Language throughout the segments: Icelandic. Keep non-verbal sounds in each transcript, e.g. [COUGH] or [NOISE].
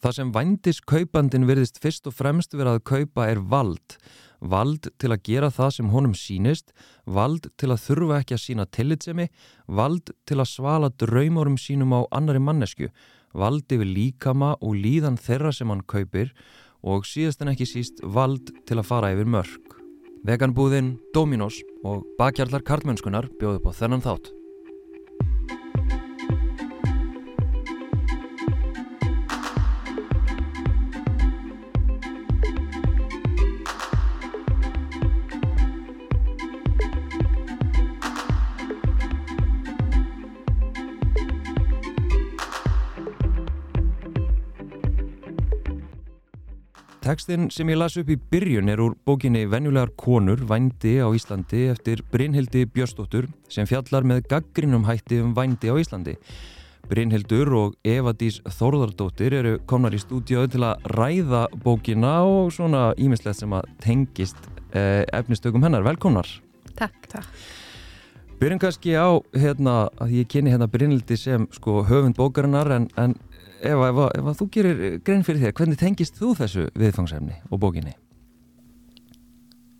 Það sem vændiskaupandin virðist fyrst og fremst verið að kaupa er vald. Vald til að gera það sem honum sínist, vald til að þurfa ekki að sína tillitsemi, vald til að svala draumorum sínum á annari mannesku, vald yfir líkama og líðan þeirra sem hann kaupir og síðast en ekki síst vald til að fara yfir mörg. Veganbúðin, Dominos og bakkjarlar kartmennskunar bjóðu på þennan þátt. Tekstinn sem ég las upp í byrjun er úr bókinni Venjulegar konur, vændi á Íslandi eftir Brynhildi Björstóttur sem fjallar með gaggrinum hætti um vændi á Íslandi. Brynhildur og Eva-Dís Þórðardóttir eru komnar í stúdíu til að ræða bókina og svona ímislegt sem að tengist eh, efnistökum hennar. Velkomnar. Takk. Takk. Byrjum kannski á hérna að ég kynni hérna Brynhildi sem sko höfund bókarinnar en, en ef, ef, ef, þú gerir grein fyrir þér, hvernig tengist þú þessu viðfangsefni og bókinni?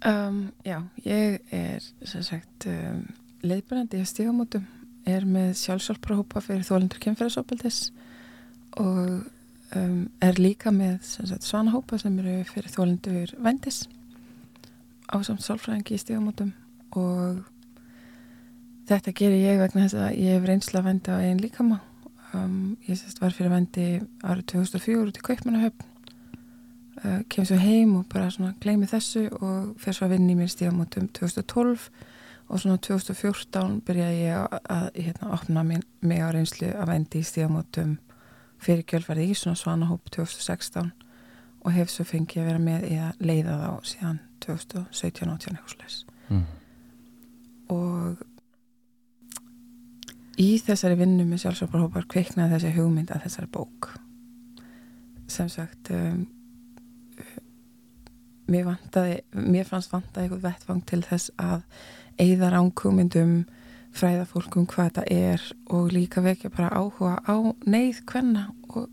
Um, já, ég er sem sagt um, leiðbærandi í stígamótum, er með sjálfsálprahópa fyrir þólendur kemfæðisopildis og um, er líka með sagt, svanahópa sem eru fyrir þólendur vendis á samt sálfræðingi í stígamótum og þetta gerir ég vegna þess að ég hef reynsla að venda á einn líkama Um, ég sérst var fyrir vendi árið 2004 út í Kaupmannahöfn uh, kem svo heim og bara svona gleymi þessu og fer svo að vinna í mér stígamótum 2012 og svona 2014 byrjaði ég að, að hérna, opna mig, mig á reynslu að vendi í stígamótum fyrir kjölfarið í svona Svanahóp 2016 og hef svo fengið að vera með í að leiða þá síðan 2017-18 mm. og í þessari vinnu með sjálfsvöparhópar kveiknaði þessi hugmynd að þessari bók. Sem sagt um, mér vantaði mér fannst vantaði eitthvað vettfang til þess að eigðar ánkugmyndum fræða fólkum hvað þetta er og líka vekja bara áhuga á neyð hvenna og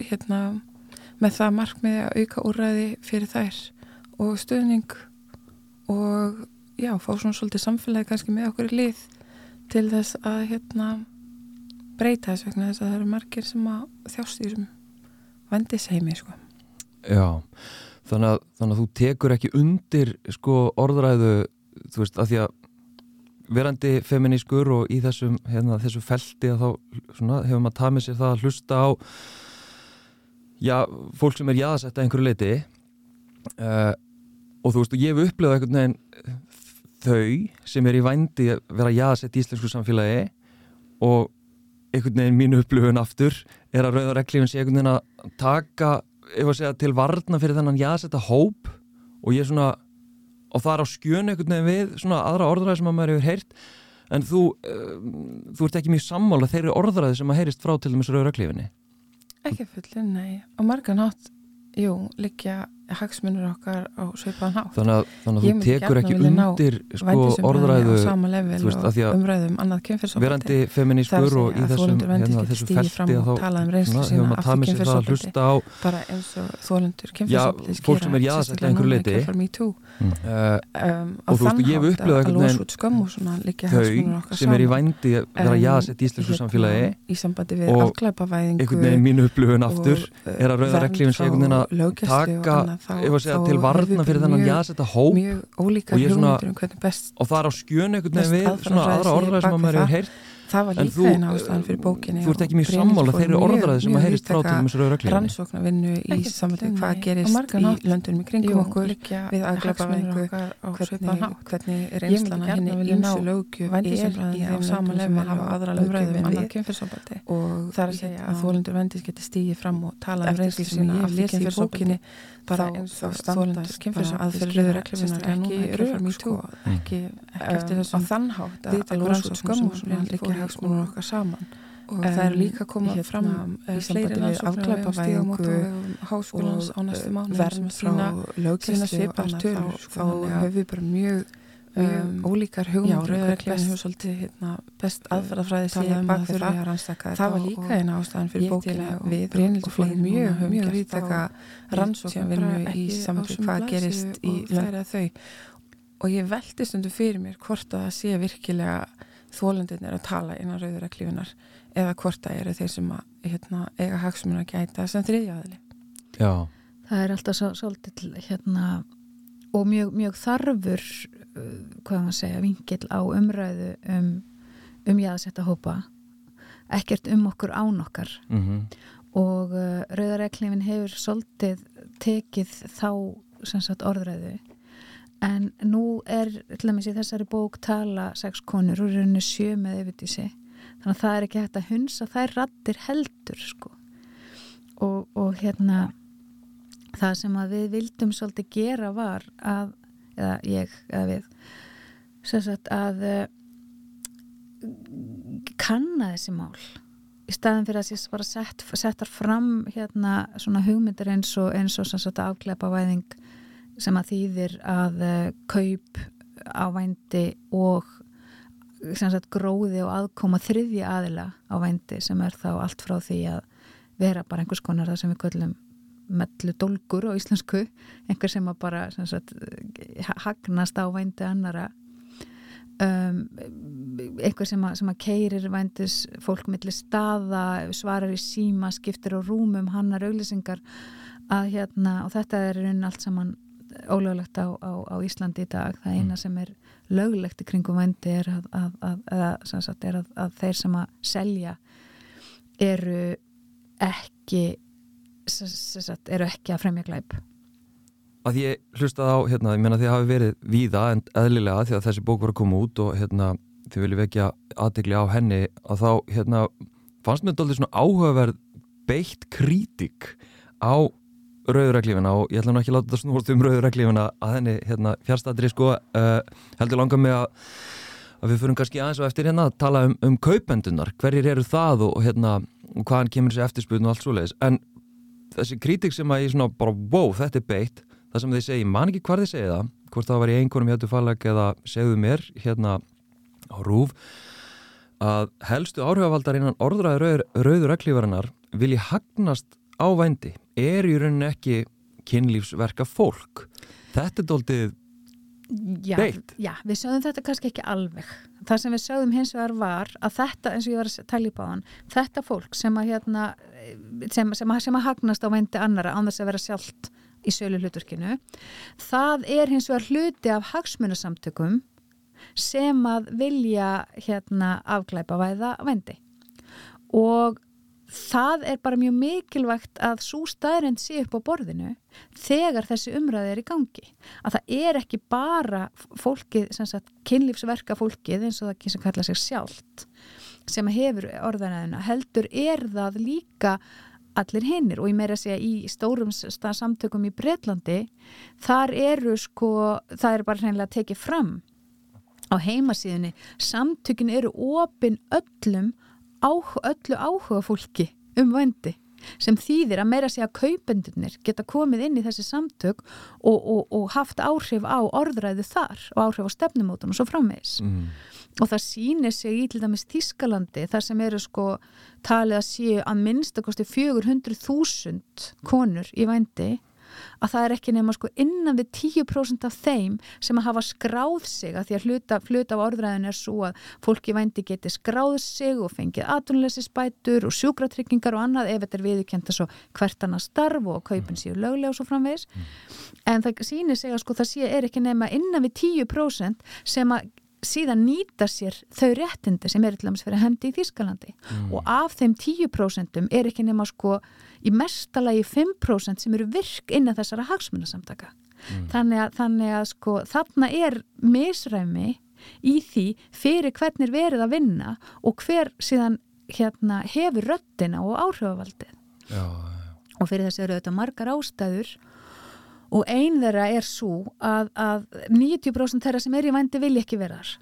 hérna með það markmiði að auka úræði fyrir þær og stuðning og já, fá svona svolítið samfélagi kannski með okkur í lið til þess að hérna breyta þess vegna þess að það eru margir sem að þjást í þessum vendisheimi sko. Já, þannig að, þannig að þú tekur ekki undir sko orðræðu þú veist, að því að verandi feminískur og í þessum hérna, þessu felti að þá svona, hefur maður tað með sér það að hlusta á já, fólk sem er jáðsett að einhverju leiti uh, og þú veist, og ég hef upplegað einhvern veginn þau sem er í vændi að vera jáðsett í íslensku samfélagi og einhvern veginn mínu upplöfun aftur er að rauðareglífin sé einhvern veginn að taka segja, til varna fyrir þennan jáðsetta hóp og ég er svona og það er á skjönu einhvern veginn við svona aðra orðræði sem að maður hefur heyrt. En þú, uh, þú ert ekki mjög sammála þeirri orðræði sem að heyrist frá til þess rauðareglífinni Ekki fullin, nei. Og margan átt, jú, líkja hagsmunur okkar á sveipaðan hátt. Þannig að, þannig að þú tekur ekki undir sko, orðræðu veist, umræðum annað kynferðsofaldi verandi feminískur og í þessum hérna, þessu felti að þá tala um reynslu sína af því kynferðsofaldi bara eins og þólundur fólk sem er jáðsett einhverju leiti mm. um, og þú veist, ég hef upplegað þau sem er í vændi að vera jáðsett í íslensku samfélagi í sambandi við afklæpavæðingu einhvern veginn mínu upplöfun aftur er að rauða reglífin sé einhvern veginn að taka að segja til varna fyrir þennan jæðsetta hóp. mjög ólíka hugmyndur um hvernig best og það er á skjönu einhvern veginn við svona aðra orðræð sem maður hefur heyrt það var líka einn ástæðan fyrir bókinni þú ert ekki mjög sammála þeirri orðræði sem að heyrist frá til þessari röglinni rannsóknarvinnu í samvættu hvað gerist í löndunum í kringum okkur við aðglapavengu hvernig er einslana henni ímsu lögju er í á samanlefum að hafa aðra lögju við. annað kynferðsóbaldi og það er að segja að þólendur vendis geti stígið fram og tala um reynsli sína af kynferðsóbaldi bara eins og standast aðferður regluvinnar hagsmunum okkar saman. og það er líka komað fram í sambandi við afklæpavæðingu næstu mánu verðum frá lögkynna svipar tölur þá höfum við bara mjög um, ólíkar hefur svolítið hérna, best aðferðafræði talað síðan bak að við það. Það var líka og eina ástæðan fyrir bókina og við og fleiri mjög, mjög á rannsóknarvinnu í sömu hvað gerist í og lögða þau. og ég veldi stundu fyrir mér hvort að það sé virkilega þólendin er að tala innan rauðureklífunar eða hvort það eru þeir sem að hérna, eiga hagsmunna gæta sem þriðjaðili. Já, það er alltaf svo, svolítið hérna og mjög, mjög þarfur uh, hvað maður segja, vingill á umræðu um, um jáðsetta hópa. Ekkert um okkur án okkar. Mhm, og uh, Rauðareklifin hefur svolítið tekið þá sem sagt orðræðu en nú er í þessari bók tala sex konur og rauninu sjö með yfirdísi þannig að það er ekki hægt að hunsa þær rattir heldur sko. Og, og hérna það sem að við vildum svolítið gera var að eða ég, eða við sagt að uh, kanna þessi mál. Í staðin fyrir að sér bara sett, settar fram hérna svona hugmyndir eins og eins og sem sagt afkleipa væðing sem að þýðir að uh, kaup á vændi og sagt gróði og aðkoma þriðja aðila á vændi sem er þá allt frá því að vera bara einhvers konar það sem við köllum mellu dolgur á íslensku einhver sem að bara sagt, hagnast á vændi annara um, einhver sem að, sem að keirir vændis fólk millir staða svarar í síma, skiptir á rúmum hannar auglýsingar. Að hérna og þetta er raun allt saman ólöglegt á, á, á Íslandi í dag. Það eina sem er löglegt í kringum vændi er að, að, að, sagt, er að þeir sem að selja eru ekki sagt, eru ekki að fremja glæp. Að ég hlustaði á, hérna, ég menna því að hafi verið víða en eðlilega því að þessi bók var að koma út og hérna, þið viljum vekja aðdegli á henni að þá, hérna, fannst mér þetta svona áhugaverð beitt krítik á rauðuræklífina og ég ætla nú ekki að láta þetta snúast um rauðuræklífina að henni, hérna, fjárstættri sko, uh, heldur langa mig að að við fyrir kannski aðeins og eftir hérna að tala um, um kaupendunar, hverjir eru það og, og hérna, og hvaðan kemur þessi eftirspiln og allt svoleiðis, en þessi kritik sem að ég svona bara, wow, þetta er beitt. Það sem þið segi, man ekki hvað þið segi það hvort það var í einhvernum héttu falleg eða segðu mér hérna á rúf að helstu áhrifavaldar innan orðræði rauður, rauður eklífarinnar vilji hagnast á vændi er í rauninni ekki kynlífsverka fólk. Þetta er doldið já, beitt. já, við sögðum þetta kannski ekki alveg. Það sem við sögðum hins vegar var að þetta, eins og ég var að tala í báðan þetta fólk sem að hérna sem, sem, sem að hagnast á vændi annara án þess að vera sjálft í sölu hlutverkinu það er hins vegar hluti af hagsmunasamtökum sem að vilja hérna afglæpa væða vændi. Og það er bara mjög mikilvægt að svo staðrind sé upp á borðinu þegar þessi umræði er í gangi. Að það er ekki bara fólkið, sagt, kynlífsverka fólkið eins og það sem kalla sig sjálft sem hefur orðanæðina heldur er það líka allir hinnir og ég meira að segja í stórum samtökum í Breitlandi þar eru sko, það er bara hreinlega tekið fram á heimasíðunni, samtökin eru opin öllum áhuga, öllu áhuga fólki um vændi sem þýðir að meira segja að kaupendunir geta komið inn í þessi samtök og, og, og haft áhrif á orðræðu þar og áhrif á stefnumótun og svo frammeðis mm. og það sýnir sig í til dæmis Þískalandi þar sem eru sko talið að séu að minnstakosti 400.000 konur í vændi að það er ekki nema sko innan við 10% af þeim sem að hafa skráð sig að því að hluta, hluta af orðræðin er svo að fólki vændi geti skráð sig og fengið atunleysisbætur og sjúkratryggingar og annað ef þetta er viðkjönda svo hvert annað starf og kaupin séu löglega og svo framvegis mm. en það sýnir sig að sko það sé er ekki nema innan við 10% sem að síðan nýta sér þau réttindi sem er til dæmis fyrir hendi í Þískalandi mm. og af þeim 10% er ekki nema sko í mestalagi 5% sem eru virk innan þessara hagsmunasamtaka mm. þannig, að, þannig að sko þarna er misræmi í því fyrir hvernir verið að vinna og hver síðan hérna hefur röttina og áhrifavaldið Já. og fyrir þessi eru þetta margar ástæður og einn þeirra er svo að, að 90% þeirra sem er í vændi vilja ekki vera þar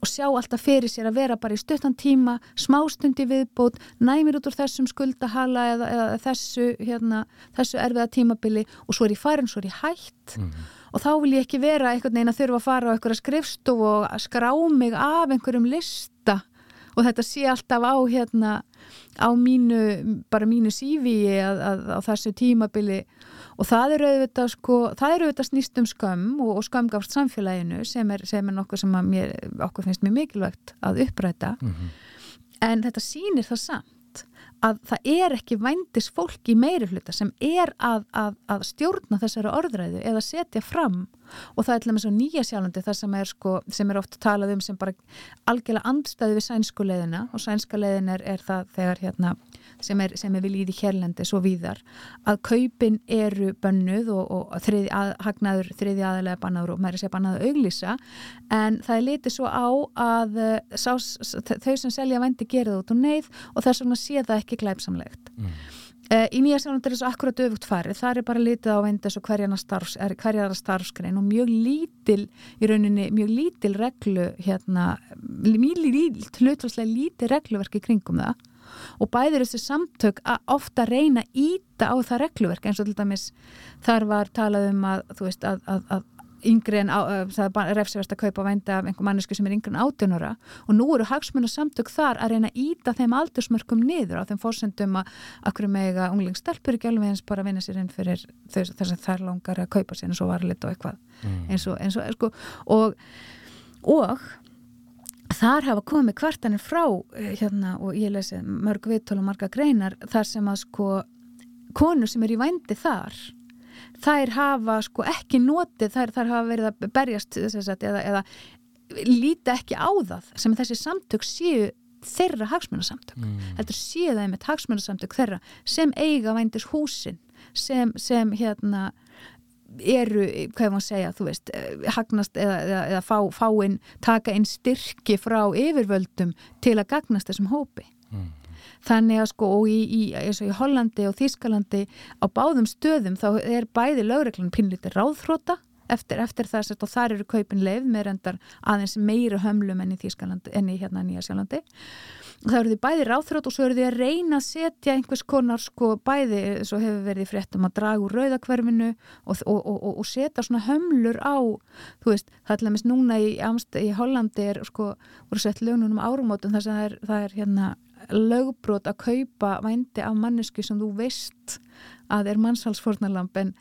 og sjá alltaf fyrir sér að vera bara í stuttan tíma smástundi viðbót, næmir út úr þessum skuldahala eða, eða þessu, hérna, þessu erfiða tímabili og svo er ég farin, svo er ég hætt. Mm -hmm. og þá vil ég ekki vera einhvern veginn að þurfa að fara á einhverja skrifstof og skrá mig af einhverjum lista. Og þetta sé alltaf á hérna á mínu, bara mínu sífi að, að, á þessu tímabili og það eru auðvitað sko, eru auðvitað snýst um skömm og, og skömmgafst samfélaginu sem er, sem er nokkuð sem mér, okkur finnst mér mikilvægt að uppræta. Mm -hmm. en þetta sýnir það samt að það er ekki vændis fólk í meiri hluta sem er að, að, að stjórna þessari orðræðu eða setja fram. Og það er til með svo nýja sjálfandi það sem er, sko, sem er ofta talað um sem bara algjörlega andstæði við sænsku leðina og sænska leðin er, er það þegar hérna sem er, sem er við líði hérlendi svo víðar að kaupin eru bönnuð og, og þriði að, hagnaður þriði aðalega bannaður og meiri sé bannaður auglýsa en það er litið svo á að eh, sá, þau sem selja vendi gerða út og neyð og þess vegna sé það ekki glæpsamlegt. Mm. Uh, í Nýja Sjálfland er þessu akkurat öfugt farið, það er bara litið á vendi þessu hverjara starfs, starfskrein og mjög lítil í rauninni, mjög lítil reglu hérna, mjög lítil, hlutvarslega lítil regluverki kringum það og bæðir þessu samtök að ofta reyna íta á það regluverk. Eins og til dæmis þar var talað um að, veist, að, að, að yngri en refsivast að kaupa vændi af einhver mannesku sem er yngri en átjónura og nú eru hagsmunna samtök þar að reyna að íta þeim aldursmörkum niður á þeim fórsendum að akkur með að unglingstelpur ekki alveg eins bara vinna sér inn fyrir þess að þær langar að kaupa sér eins og varlit og eitthvað. Mm. eins og, eins og sko, og, og þar hafa komið kvartanir frá eh, hérna og ég lesi mörg viðtól og marga greinar þar sem að sko konur sem er í vændi þar þær hafa sko ekki notið, þær, þær hafa verið að berjast sagt, eða, eða líti ekki á það sem þessi samtök séu þeirra hagsmunasamtök mm. heldur séu það með hagsmunasamtök þeirra sem eiga vændis húsin sem, sem hérna eru, hvað maður að segja, þú veist hagnast eða, eða, eða fá, fáinn taka inn styrki frá yfirvöldum til að gagnast þessum hópi. Mm. Þannig að sko og í, í, í Hollandi og Þískalandi á báðum stöðum þá er bæði lögreglun pinlítið ráðfróta eftir, eftir þess að þar eru kaupin leið með reyndar aðeins meira hömlum enn í Þískalandi enn í hérna Nýja Sjálandi og það eru því bæði ráðþrótt og svo eru því að reyna að setja einhvers konar sko bæði svo hefur verið fréttum að draga úr rauðakverfinu og, og, og, og setja svona hömlur á þú veist, það er alveg núna í, í Hollandi er sko, voru sett lögnunum árumótum þess að það er, það er hérna lögbrot að kaupa vændi af mannesku sem þú veist að er mannshalsfornalamp en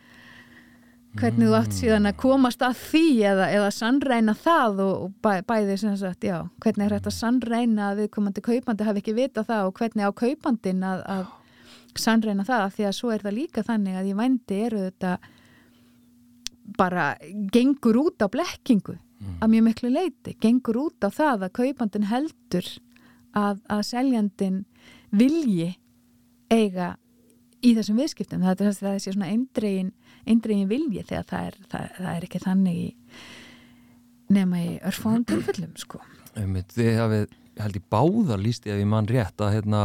hvernig mm. þú átt síðan að komast að því eða, eða sannreina það og, og bæ, bæði sem sagt, já, hvernig er þetta sannreina að viðkomandi kaupandi hafi ekki vita það og hvernig á kaupandin að, að sannreina það því að svo er það líka þannig að í vændi eru þetta bara gengur út á blekkingu mm. að mjög miklu leiti, gengur út á það að kaupandin heldur að, að seljandin vilji eiga í þessum viðskiptum það er það sé svona eindregin, eindregin vilji þegar það er, það, það er ekki þannig í, nema í örfáðum tilfellum sko. Þið hafið, held í báðar lísti ef ég mann rétt að hérna,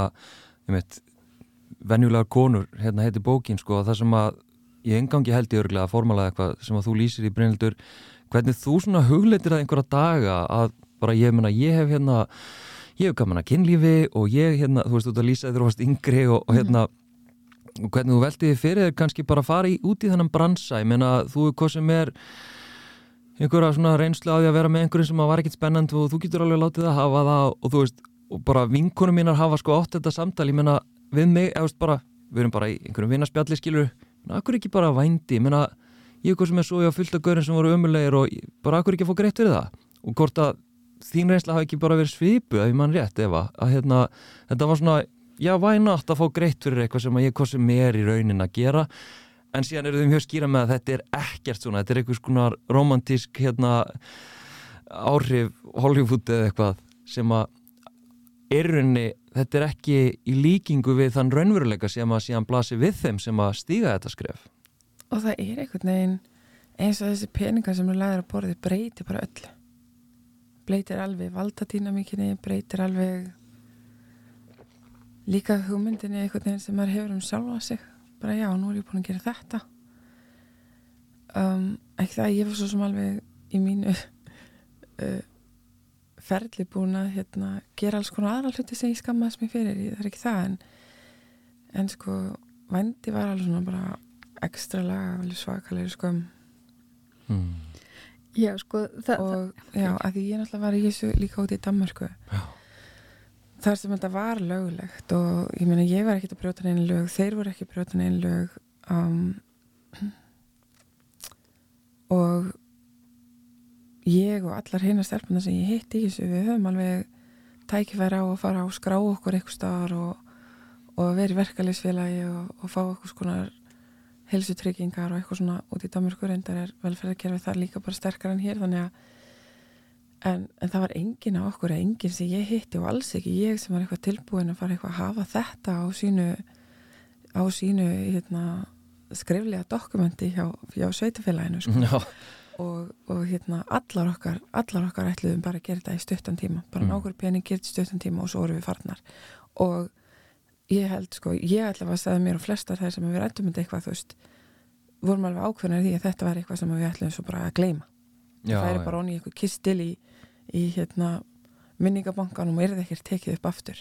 venjulegar konur, hérna heiti bókin sko, það sem að ég engangi held í örglega að formala eitthvað sem að þú lýsir í Brynildur hvernig þú svona hugleitir að einhverja daga að bara ég menna, ég hef hérna ég hef gaman að kynlífi og ég, hérna, þú veist, þú ert að lýsa þegar þú varst yngri og, og hérna og hvernig þú veltiði fyrir þér kannski bara að fara í, út í þennan bransa, ég meina þú er hvað sem er einhverja svona reynslu á því að vera með einhverjum sem var ekkit spennand og þú getur alveg látið að hafa það og þú veist, og bara vinkunum mínar hafa sko ótt þetta samtal, ég meina við mig, eða veist bara, við erum bara í einhverjum vinnaspjalli skilur, akkur ekki bara vændi, ég meina, ég er eitthvað sem er svo ég á fylgta görinn sem voru ömulegir og bara akkur ekki að fá greitt fyrir það? Og hvort að þín reynsla hafi ekki bara verið svipu ef mann rétt Eva, að hérna, þetta var svona já, vænátt að fá greitt fyrir eitthvað sem ég kosi mér í raunin að gera. En síðan eru þau mjög skýra með að þetta er ekkert svona, þetta er eitthvað svona romantísk hérna áhrif Hollywood eða eitthvað sem að erunni, þetta er ekki í líkingu við þann raunveruleika sem að síðan blasi við þeim sem að stíga þetta skref. Og það er einhvern veginn eins og þessi peningar sem er lagður að borði breyti bara öllu. Breytir alveg valdatýnamíkinni, breytir alveg líka hugmyndinni eitthvað nefn sem maður hefur um sjálfa sig. Bara já, nú er ég búin að gera þetta. Um, ekki það ég var svo sem alveg í mínu [LAUGHS] uh, ferli búin að hérna, gera alls konar aðra hluti sem ég skammaðis mér fyrir, ég, það er ekki það en, en sko vændi var alveg svona bara ekstra laga, svakalega skömm. Mm. Já, sko, það, og já, að því ég náttúrulega var í þessu líka út í Danmarku Já. Þar sem þetta var löglegt og ég meina ég var ekkert að brjóta neina lög þeir voru ekki að brjóta neina lög um, og ég og allar hinnar stelpuna sem ég hitt í þessu við höfum alveg tækifæri á að fara á skrá okkur eitthvað staðar og, og vera í verkefliðsfélagi og, og fá okkur skonar helsutryggingar og eitthvað svona út í Danmarku reyndar er velferðarkerfi þar líka bara sterkar en hér þannig að en, en það var engin á okkur eða engin sem ég hitti og alls ekki ég sem var eitthvað tilbúin að fara eitthvað að hafa þetta á sínu á sínu hérna, skriflega dokumenti hjá, hjá sveitafélaginu sko. Og, og hérna allar okkar allar okkar ætluðum bara að gera þetta í stuttan tíma. Bara Mm. nákvæmur pening gert í stuttan tíma og svo vorum við farnar. Og ég held sko, ég að segja mér og flestar þær sem við rættum um eitthvað þú veist, vorum alveg ákveðnar í því að þetta var eitthvað sem við ætlum svo bara að gleyma. Já, það er bara onni eitthvað kistil í, í hérna minningabankanum og er það ekkert tekið upp aftur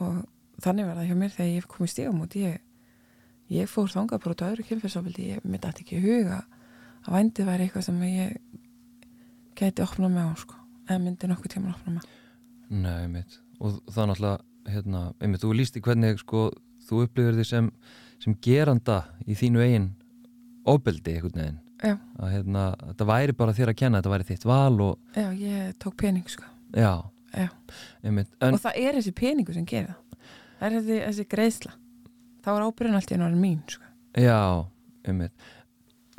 og þannig var það hjá mér þegar ég kom í stígamót ég, ég fór þangað bara út á öðru kynfyrsofildi, ég mitt að ekki huga að vændið væri eitthvað sem ég gæti opnað með á sko, eða myndi nokkuð tíma opnað með Nei, mitt. Og það er náttúrulega, hérna, einmitt, þú lísti hvernig, sko, þú upplifir því sem, sem geranda í þínu eigin ofbeldi, einhvern veginn. Já. Að, hérna, þetta væri bara þér að kenna, þetta væri þitt val og, Já, ég tók pening sko já, Já. einmitt. En, og það er þessi peningu sem gerir það er þessi, þessi greiðsla þá er ábyrðin allt í enn mín sko já, einmitt.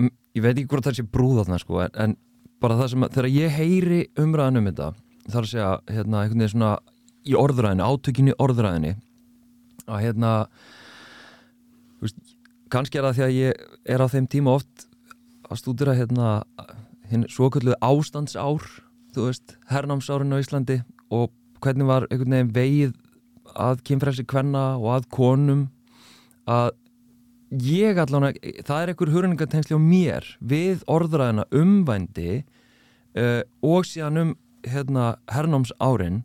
Um, ég veit ekki hvort það sé brúð þarna, sko, en, en bara það sem, að, þegar ég heyri umræðan um þetta, þar að segja, hérna, einhvern veginn svona í orðræðinni, átökinni í orðræðinni, að hérna, veist, kannski er það því að ég er á þeim tíma oft að stúdira hérna hinn svokölluðu ástandsár þú veist, hernámsárin á Íslandi og hvernig var einhvern veginn vegið að kynfrelsi kvenna og að konum að ég allan að, það er einhver hurningatensli á mér við orðræðina umvændi uh, og síðan um hérna hernámsárin.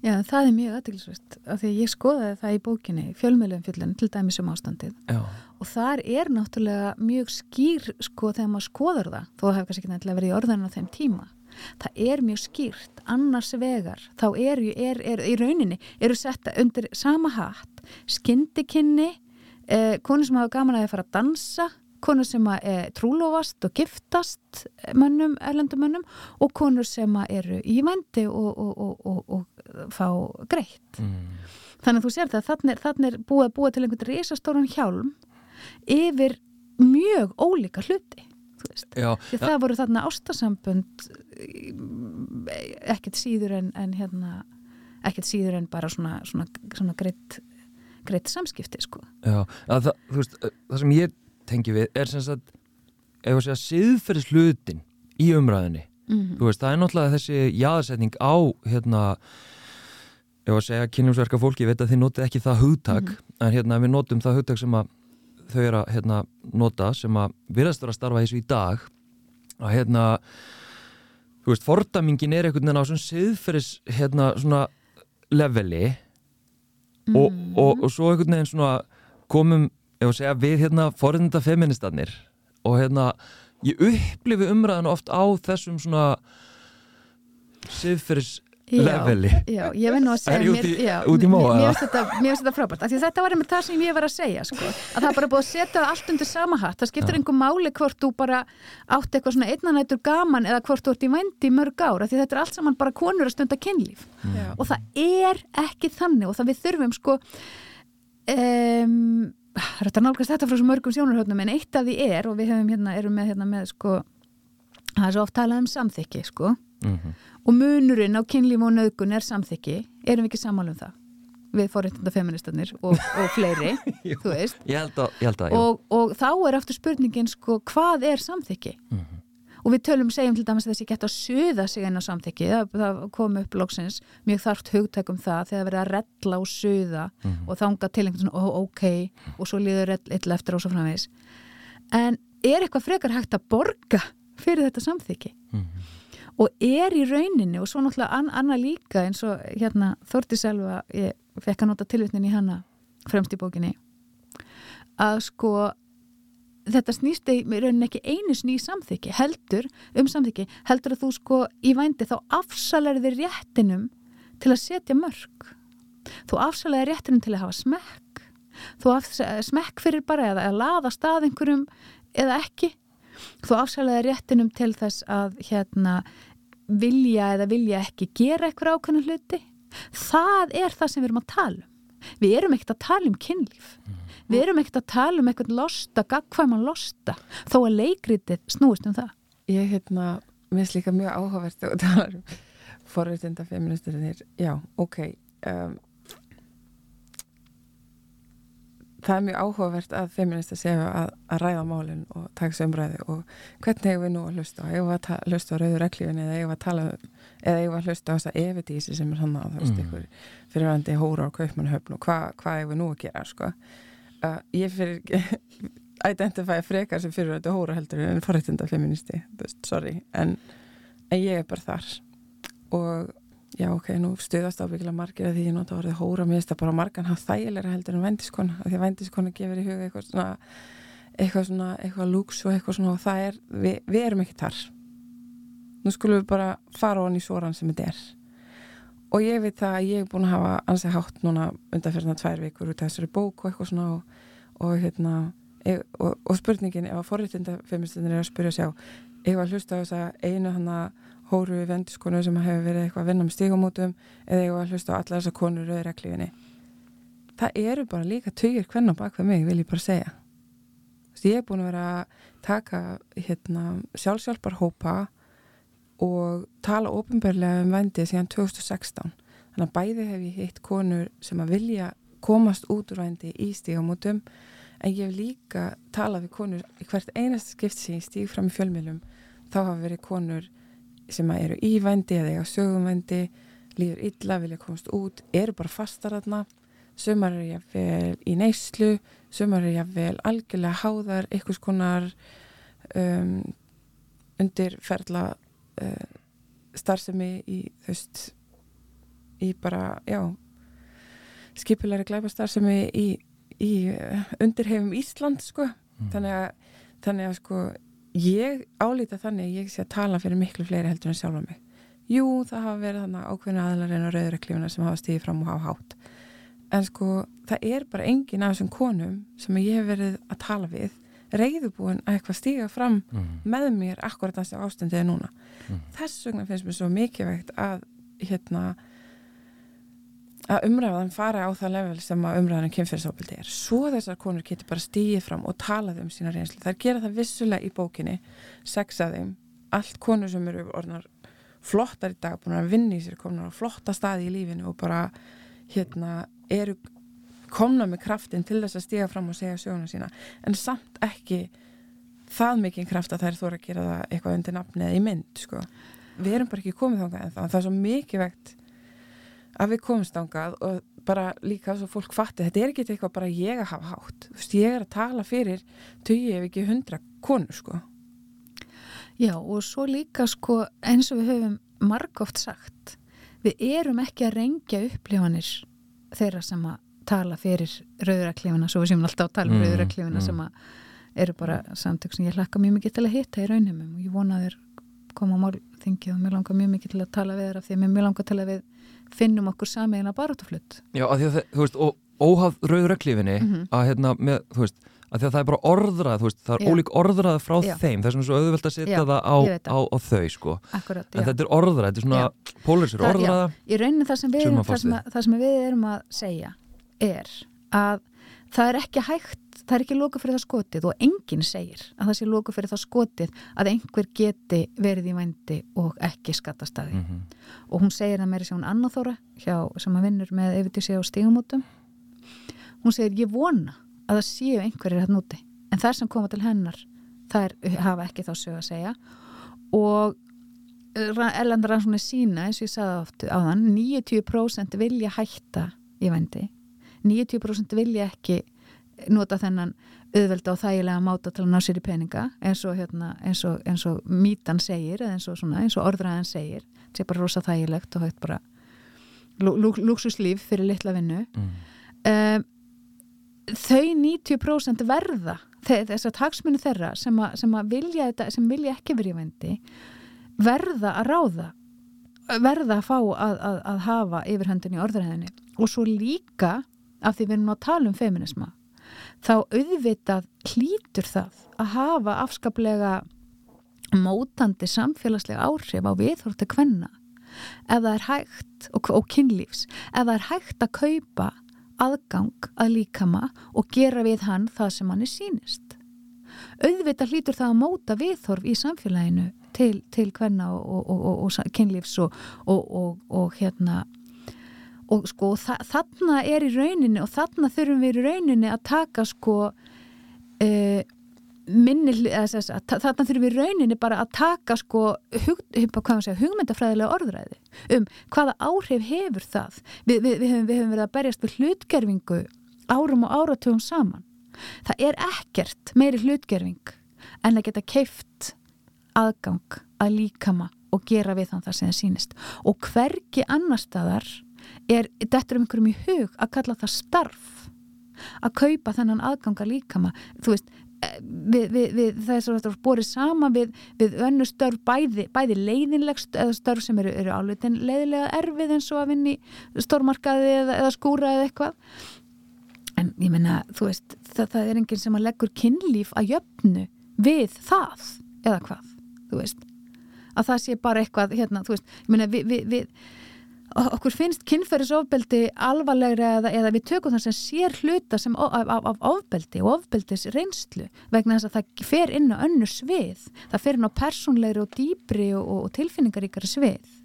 Já, það er mjög aðeinsvægt af því að ég skoðaði það í bókinni fjölmjölum fjöllun til dæmis um ástandið. Já, og þar er náttúrulega mjög skýr sko þegar maður skoðar það þó það hefur kannski ekki nættilega verið í orðanum á þeim tíma það er mjög skýrt. Annars vegar, þá er, er, er í rauninni, eru setta undir sama hatt, skindikinni eh, konur sem hafa gaman að fara að dansa konur sem að eh, trúlofast og giftast mönnum, erlendum mönnum og konur sem að eru í vændi og, og, og, og, og fá greitt. Mm, Þannig að þú sér það, þannig er, er búið að búa til einhvern risastóran hjálm yfir mjög ólíka hluti. já, það voru þarna ástasambönd ekkert síður en, en hérna, ekkert síður en bara svona, svona, svona greitt, greitt samskipti, sko. Já, að það, veist, það sem ég tengi við er sem sagt, ef að segja, siðferðis hlutin í umræðinni. Mm Þú veist, það er náttúrulega þessi jaðarsetning á, hérna, ef að segja kynljósverka fólki, ég veit að þið notið ekki það hugtak, en hérna, við notum það hugtak sem að þau eru að hérna, nota, sem að virðast vera að starfa þessu í dag, að hérna, þú veist, fordamingin er einhvern veginn á svona siðferðis, hérna, svona leveli, og, og, og svo einhvern veginn svona komum, ef að segja, við hérna forðinda feministarnir og hérna ég upplifi umræðan oft á þessum svona siðferðis leveli. Já, ég veit nú að segja í- mér, já, út í móa, mér- finnst þetta, frábært af því að þetta var einmitt það sem ég var að segja sko. að það er bara búið að setja allt undir sama hatt. Það skiptir einhver máli hvort þú bara átt eitthvað svona einnanættur gaman eða hvort þú ert í vændi í mörg ár af því þetta er allt saman bara konur að stunda kynlíf. Já. og það er ekki þannig og það við þurfum sko um, þetta nálgast þetta frá svo mörgum sjónarhóttnum en eitt af því er og við hefum hérna, erum með hérna með sko það er svo oft talað um samþykki sko. Mm og munurinn á kynlíf og nöðgun er samþykki, erum við ekki sammála um það? Við fóréttunda feministarnir og, og fleiri, [LAUGHS] þú veist. Ég held að, ég held að og, og þá er aftur spurningin sko, hvað er samþykki? Mhm. og við tölum, segjum til dæmis að þessi gett að suða sig inn á samþykki, það, það kom upp loksins mjög þarft hugtækum það þegar verið að rella og suða Mhm. og þanga til einhvern svona, ó, ok og svo líður illa eftir og svo framvegis. En er eitthvað frekar hægt að borga fyrir þetta samþykki? Mhm. Og er í rauninni og svo náttúrulega an, annað líka eins og hérna Þórti Selva, ég fekk að nota tilvitnin í hana fremst í bókinni að sko þetta snýst í rauninni ekki einu í samþykki heldur, um samþykki, heldur að þú sko í vændi þá afsalar þið réttinum til að setja mörg þú afsalar þið réttinum til að hafa smekk. Þú afsalar smekk fyrir bara eða að laða stað einhverjum eða ekki. Þú afsalar þið réttinum til þess að hérna vilja eða vilja ekki gera eitthvað ákveðna hluti. Það er það sem við erum að tala um. Við erum ekkert að tala um kynlíf. Við erum ekkert að tala um eitthvað losta, gagkvæman losta þó að leikritið snúist um það. Ég hérna, mér finnst líka mjög áhugavert og talar um forréttinda feministurinnir, já, ok um, það er mjög áhugavert að feminista séu að, að ræða málinn og taka þessu umræði og hvernig hefur við nú að hlusta? Á hefur við að hlusta á rauður reglífinni eða hefur við að tala eða hefur við að hlusta á þessa evidísi sem er hann að það veist ykkur fyrirvændi hóra á kaupmannhöfn og hvað hva hefur við nú að gera sko? Uh, ég fyrir [LAUGHS] identifæði frekar sem fyrirvændi hóra heldur en forréttinda feministi, þú sorry en, en ég er bara þar. Og já ok, nú stuðast ábyggilega margir að því ég nota orðið hóra. Mér finnst það bara margan hafa þægilega heldur en vendiskona því að vendiskona gefur í huga eitthvað svona eitthvað svona, eitthvað lúks og eitthvað svona og það er, við, við erum ekki þar. Nú skulum við bara fara on í svoran sem þetta er. Og ég veit það að ég er búin að hafa ansið hátt núna undanferðina tvær vikur út af þessari bók og eitthvað svona og, og hérna e, og, og spurningin ef að forréttinda feministinir er að spyrja sjá ef að hlusta á þessa einu hann að hóru vendiskonu sem hefur verið eitthvað að vinna með stígamótum eða var að hlusta á allar þessar konur rauður reglífinni það eru bara líka tugir hvernig bak við mig, vil ég bara segja. Veist, ég er búin að vera að taka hérna, sjálfsjálfarhópa og tala ofinbarlega um vendi síðan 2016 þannig að bæði hef ég hitt konur sem að vilja komast út úr vendi í stígamótum en ég hef líka talað við konur í hvert einasta skipt sem ég stíg fram í fjölmjölum þá hafa verið konur sem eru í vendi eða eiga sögum vendi líður illa, vilja komast út eru bara fastar þarna. Sumar eru jáfnvel í neyslu sumar eru jáfnvel algjörlega háðar einhvers konar um, undir ferla uh, starfsemi í veist í bara, já skipulari glæpa starfsemi í, í uh, undirhefum Ísland sko. Þannig að, þannig að sko ég álíta þannig að ég sé að tala fyrir miklu fleiri heldur en sjálfa mig jú, það hafa verið þannig ákveðna aðlar en á rauðreklífuna sem hafa stíðið fram og hafa hátt en sko, það er bara engin af þessum konum sem ég hef verið að tala við reyðubúin að eitthvað stíga fram Mm. með mér akkurat þessi ástundið núna Mm. þess vegna finnst mér svo mikilvægt að hérna að umræðan fara á það level sem að umræðan um kynferðsóbildi er. Svo þessar konur getur bara stíið fram og talað um sína reynslu, þær gera það vissulega í bókinni, sex að þeim. Allt konur sem eru orðnar flottar í dag, búin að vinna í sér komnar á flotta staði í lífinu og bara hérna eru komna með kraftin til þess að stíga fram og segja söguna sína, en samt ekki það mikið kraft að þær þóra að gera það eitthvað undir nafni eða í mynd sko. við erum bara ekki komið þangað en það er svo mikið vegt að við komumst þangað og bara líka svo fólk fatti, þetta er ekki eitthvað bara ég að hafa hátt, þú veist, ég er að tala fyrir tugi ef ekki hundra konur sko. Já og svo líka sko eins og við höfum margóft sagt við erum ekki að rengja upplifanir þeirra sem að tala fyrir rauðuraklifina, svo við séum alltaf að tala um Mm, rauðuraklifina mm. sem að eru bara samtök sem ég hlakka mjög mikið til að hitta í raunheimum og ég vona að þeir koma á málþingi og mér langar mjög mikið til að tala við þeirra því að mér langar til að við finnum okkur samiðina barátuflutt Já, að því að það, þú veist, og óhaf rauðreklífinni Mhm. að hérna með, þú veist, að því að það er bara orðrað, þú veist, það er Já. ólík orðrað frá Já. þeim, þess vegna er svo auðvelt að setja Já, það á, það. á, á þau, sko. Akkurat, En þetta er orðrað, þetta er svona, pólisir Það- orðraða. í rauninni það sem, við, að það, sem að, það sem við erum að segja er að það er ekki hægt, það er ekki loka fyrir það skotið og enginn segir að það sé loka fyrir það skotið að einhver geti verið í vændi og ekki skattastaði Mm -hmm. og hún segir það meira sér hún Anna Þóra hjá, sem að vinnur með Evidísi á stígamótum. Hún segir ég vona að það séu einhverjir hérna úti en þær sem koma til hennar þær hafa ekki þá sög að segja. Og Erlanda rannsóknir sína eins og ég sagði oft á þann 90% vilja hætta í vendi 90% vilja ekki nota þennan auðvelda og þægilega máta til að ná sér í peninga eins og, hérna, eins og, eins og mítan segir eins og, svona, eins og orðræðan segir. Þetta er bara rosa þægilegt og hægt bara lú, lú, lúksuslíf fyrir litla vinnu. Mm. um, þau 90% verða þess að taksmunu þeirra sem, a, sem að vilja þetta, sem vilja ekki verið í vændi verða að ráða verða að fá að, að, að hafa yfirhöndin í orðræðinni og svo líka af því við erum að tala um feminisma þá auðvitað klítur það að hafa afskaplega mótandi samfélagslega áhrif á viðhorti kvenna. Ef það er hægt og, og kynlífs ef það er hægt að kaupa aðgang að líkama og gera við hann það sem hann er sínist auðvitað hlýtur það að móta viðhorf í samfélaginu til, til hvenna og, og, og, og kynlífs og hérna og sko þa þarna er í rauninni og þarna þurfum við í rauninni að taka sko uh, minni, þess, að, þarna þurfum við í rauninni bara að taka sko hug, segja, hugmyndafræðilega orðræði um hvaða áhrif hefur það. Við, við, við, höfum, við höfum verið að berjast við hlutgerfingu árum og áratugum saman. Það er ekkert meiri hlutgerfing en að geta keift aðgang að líkama og gera við þann það sem það sínist og hverki annar staðar er þetta um einhverjum í hug að kalla það starf að kaupa þennan aðgang að líkama. Þú veist eh, við, við, við, það er svo að bórið sama við önnu störf bæði, bæði leiðinlegst eða störf sem eru, eru álutin leiðilega erfið eins og að vinni stórmarkaði eða, eða skúra eða eitthvað. En ég menna þú veist það, það er enginn sem að leggur kynlíf að jöfnu við það eða hvað þú veist. Að það sé bara eitthvað hérna, þú veist, ég við, við okkur finnst kynferðisofbeldi alvarlegri eða, eða við tökum það sem sér hluta sem af, af, af ofbeldi og ofbeldis reynslu vegna þess að það fer inn á önnu svið. Það fer inn á persónlegri og dýbri og, og, og tilfinningaríkari svið.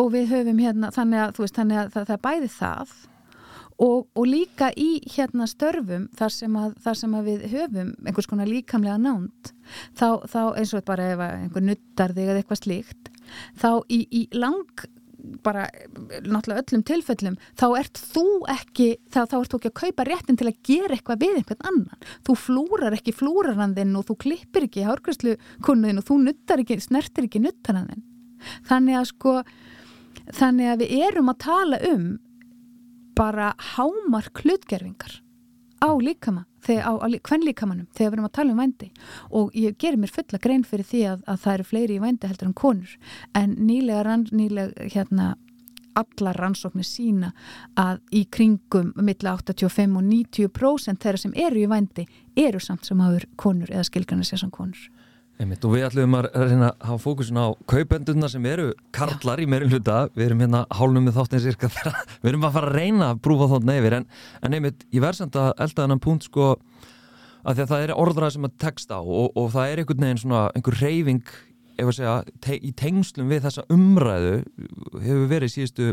Og við höfum hérna þannig að, veist, þannig að það, það er bæði það. Og, og líka í hérna störfum þar sem, að, þar sem við höfum einhvers konar líkamlega nánt þá, þá eins og bara ef einhver nuttar þig eða eitthvað slíkt þá í, í lang bara náttúrulega öllum tilfellum þá ert þú ekki þá, þá ert þú ekki að kaupa réttin til að gera eitthvað við einhvern annan. Þú flúrar ekki flúrarandinn og þú klippir ekki hárkvæslu kunnuðin og þú nuttar ekki, snertir ekki nuttarandinn þannig að sko þannig að við erum að tala um bara hámark hlutgerfingar á líkama, hvern líkamanum þegar við erum að tala um vændi. Og ég gerir mér fulla grein fyrir því að, að það eru fleiri í vændi heldur en konur. En nýlega, rann, nýlega hérna allar rannsóknir sína að í kringum milla 85 og 90% þeirra sem eru í vændi eru samt sem hafur konur eða skilgarnir sér sem konur Einmitt, og við ætlum að reyna að hafa fókusun á kaupendurna sem eru karlar í meirinn hluta, við erum hérna hálnum með þáttins cirka þegar [LAUGHS] við erum að fara að reyna að brúfa þáttna yfir en, en einmitt, ég verð samt að elda þennan punkt sko að því að það er orðrað sem að texta á og, og það er einhvern veginn svona einhver reyfing ef að segja, te í tengslum við þessa umræðu hefur verið síðustu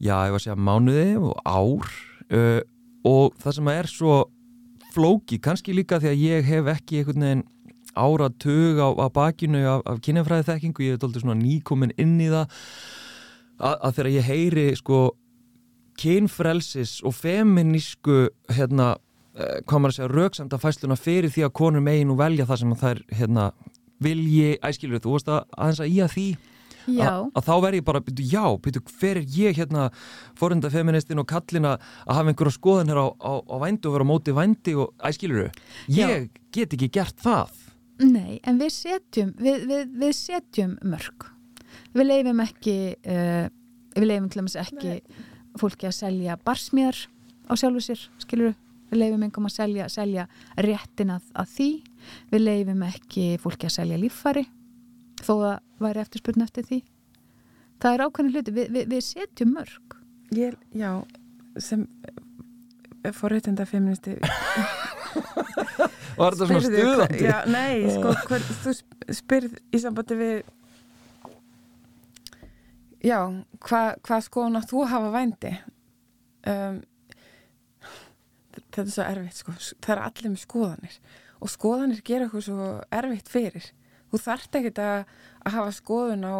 já, ef að segja mánuði og ár. Uh, og það sem er svo flóki, kannski líka því að ég hef ekki einhvern veginn áratug á, á bakinu af, af kynjafræði þekkingu, ég hef doldið svona nýkomin inn í það. Að, að þegar ég heyri sko kynfrelsis og feminísku hérna, eh, hvað maður að segja rauksamda fæsluna fyrir því að konur megin og velja það sem er hérna, vilji, æskilur þú veist að aðeins að í að því að, að þá verð ég bara, byrju, já, byrju, hver er ég hérna forundafeministin og kallina að hafa einhverja skoðanir á, á, á vændi og vera á móti vændi og æskiluru, ég já. get ekki gert það Nei, en við setjum, við, við, við setjum mörg. Við leifum ekki, uh, við leifum til dæmis ekki Nei. fólki að selja barsmíðar á sjálfu sér, skiluru. Við leifum einhverjum að selja, selja réttin að, að því. Við leifum ekki fólki að selja líffari, þó að væri eftirspurn eftir því. Það er ákvæmlega hluti, við, við setjum mörg. Ég, já, sem forréttenda feministi [LAUGHS] Var þetta svona stuðandi? Já, nei, sko, hver, þú spyrð í sambandi við já, hvað hva skoðun að þú hafa vændi? Um, þetta er svo erfitt sko, það er allir með skoðanir og skoðanir gera eitthvað svo erfitt fyrir. Þú þart ekki að, að hafa skoðun á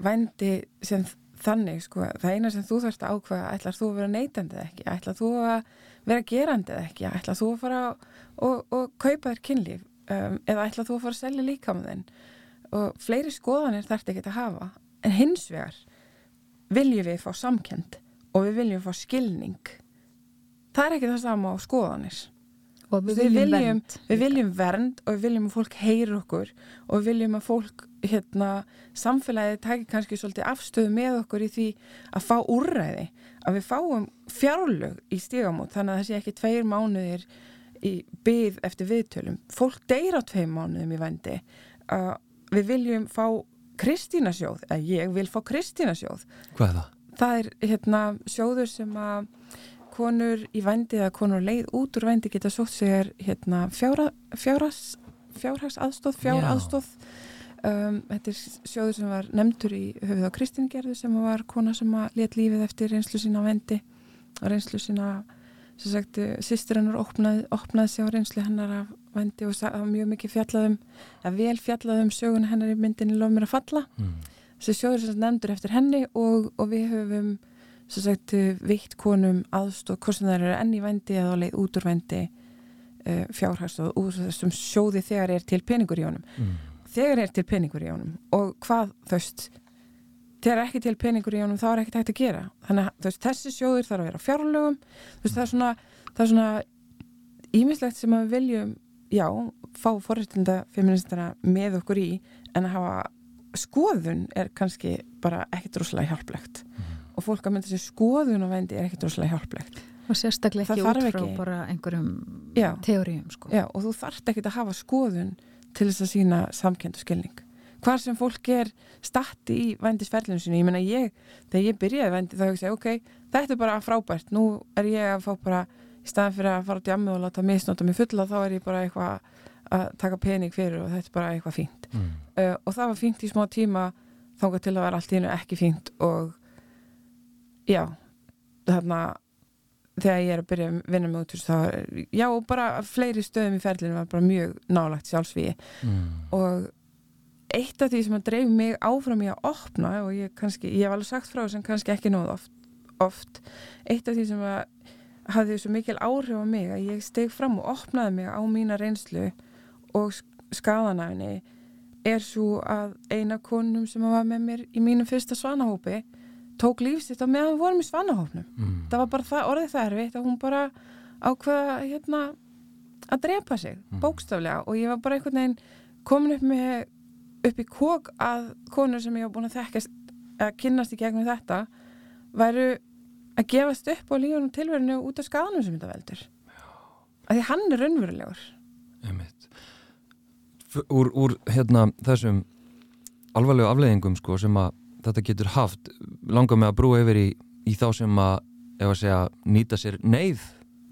vændi sem þannig sko, það eina sem þú þarfst að ákveða ætlar þú að vera neytandið ekki, ætlar þú að vera gerandið ekki, ætlar þú að fara og, og kaupa þér kynlíf um, eða ætlar þú að fara að selja líka með þenn og fleiri skoðanir þarfst ekki að hafa, en hins vegar viljum við fá samkend og við viljum fá skilning. Það er ekki það sama á skoðanir. Og við Við viljum, viljum- vernd Við viljum vernd og við viljum að fólk heyri okkur og við viljum að fólk, hérna, samfélagið taki kannski svolítið afstöðu með okkur í því að fá úrræði, að við fáum fjárlög í stígamót, þannig að það sé ekki tveir mánuðir í byð eftir viðtölum. Fólk deyr á tveim mánuðum í vendi. Uh, við viljum fá Kristínasjóð, eða ég vil fá Kristínasjóð Hvað er það? það er hérna sjóður sem að konur í vændi eða konur leið út úr vændi geta sótt sér hérna fjára, fjáras, fjárhags aðstóð, fjár Já. aðstóð um, þetta er sjóður sem var nefndur í höfuð á Kristingerðu sem var kona sem að let lífið eftir reynslu sína á vændi og reynslu sína sem sagt, sýstir hennar opnaði, opnaði sig á reynslu hennar af vændi og var mjög mikið fjallaðum, eða vel fjallaðum sögun hennar í myndinni Lof mér að falla Mm. þessi sjóður sem nefndur eftir henni og, og við höfum sem sagt vitt konum aðstóð hvort sem það eru enn í vendi eða leið út úr vendi uh, fjárhagstóð úr þessum sjóði þegar er til peningur í honum Mm. þegar er til peningur í honum og hvað veist þegar er ekki til peningur í honum þá er ekkert hægt að gera þannig að þessi sjóður þarf að vera fjárlögum veist, það er svona það er svona ímislegt sem að við viljum já, fá forrættinda feministana með okkur í en að hafa skoðun er kannski bara ekkert rosalega hjálplegt og fólk að mynda sér skoðun og vendi er ekkert rosalega hjálplegt og sérstaklega ekki út frá ekki. bara einhverjum teórium sko. Og þú þarft ekkert að hafa skoðun til þess að sína samkend og skilning. Hvar sem fólk er statti í vændisferlinu sinu, ég meina ég, þegar ég byrjaði vændi þá hugsa ég, ok, þetta er bara frábært, nú er ég að fá bara, í staðan fyrir að fara á djammi og láta misnóta mig fulla, þá er ég bara eitthvað að taka pening fyrir og þetta er bara eitthvað fínt. Mm. Uh, og það var fínt í smá tíma þangað til að vera allt í hennu ekki fínt og já, þarna þegar ég er að byrja að vinna með út þá, er- já, og bara fleiri stöðum í ferlinu var bara mjög nálagt sjálfsvíi Mm. og eitt af því sem að dreif mig áfram í að opna og ég kannski, ég hef alveg sagt frá sem kannski ekki nóð oft, oft eitt af því sem að hafði svo mikil áhrif á mig að ég steg fram og opnaði mig á mína reynslu og skadanæfni er svo að eina konum sem var með mér í mínum fyrsta svanahópi tók lífsitt á meðan við vorum í svanahópnum Mm. það var bara það, orðið það erfitt að hún bara ákveða hérna að drepa sig, Mhm. bókstaflega og ég var bara einhvern veginn komin upp með upp í kók að konur sem ég var búin að þekkast að kynnast í gegnum þetta væru að gefast upp á lífunum tilverinu út af skadanum sem þetta veldur. Að því hann er raunverulegur. Úr, úr hérna þessum alvarlegu afleiðingum sko sem að þetta getur haft langar með að brúa yfir í, í þá sem að, að segja, nýta sér neyð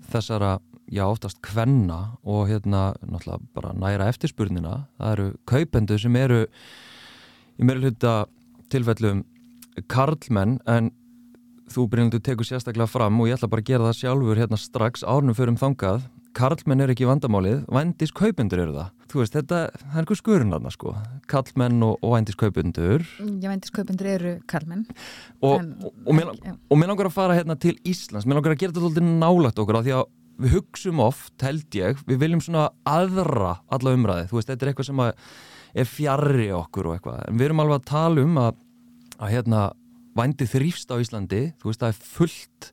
þessara, já oftast kvenna og hérna náttúrulega bara næra eftirspurnina það eru kaupendur sem eru í meira hluta tilfellum karlmenn en þú Brynildur tekur sérstaklega fram og ég ætla bara að gera það sjálfur hérna strax árnum förum þangað karlmenn er ekki vandamálið, vændis kaupendur eru það. Þú veist, þetta, er einhver skurinn þarna sko, karlmenn og, og vændis kaupendur ég veintis kaupendur eru karlmenn. Og, en, og, og, mér, já. og mér langar að fara hérna til Íslands. Mér langar að gera þetta nálægt okkur af því að við hugsum oft, held ég við viljum svona aðra alla umræði þú veist, þetta er eitthvað sem er fjarrri okkur og eitthvað, en við erum alveg að tala um að, að hérna vændi þrýfst á Íslandi, þú veist, það er fullt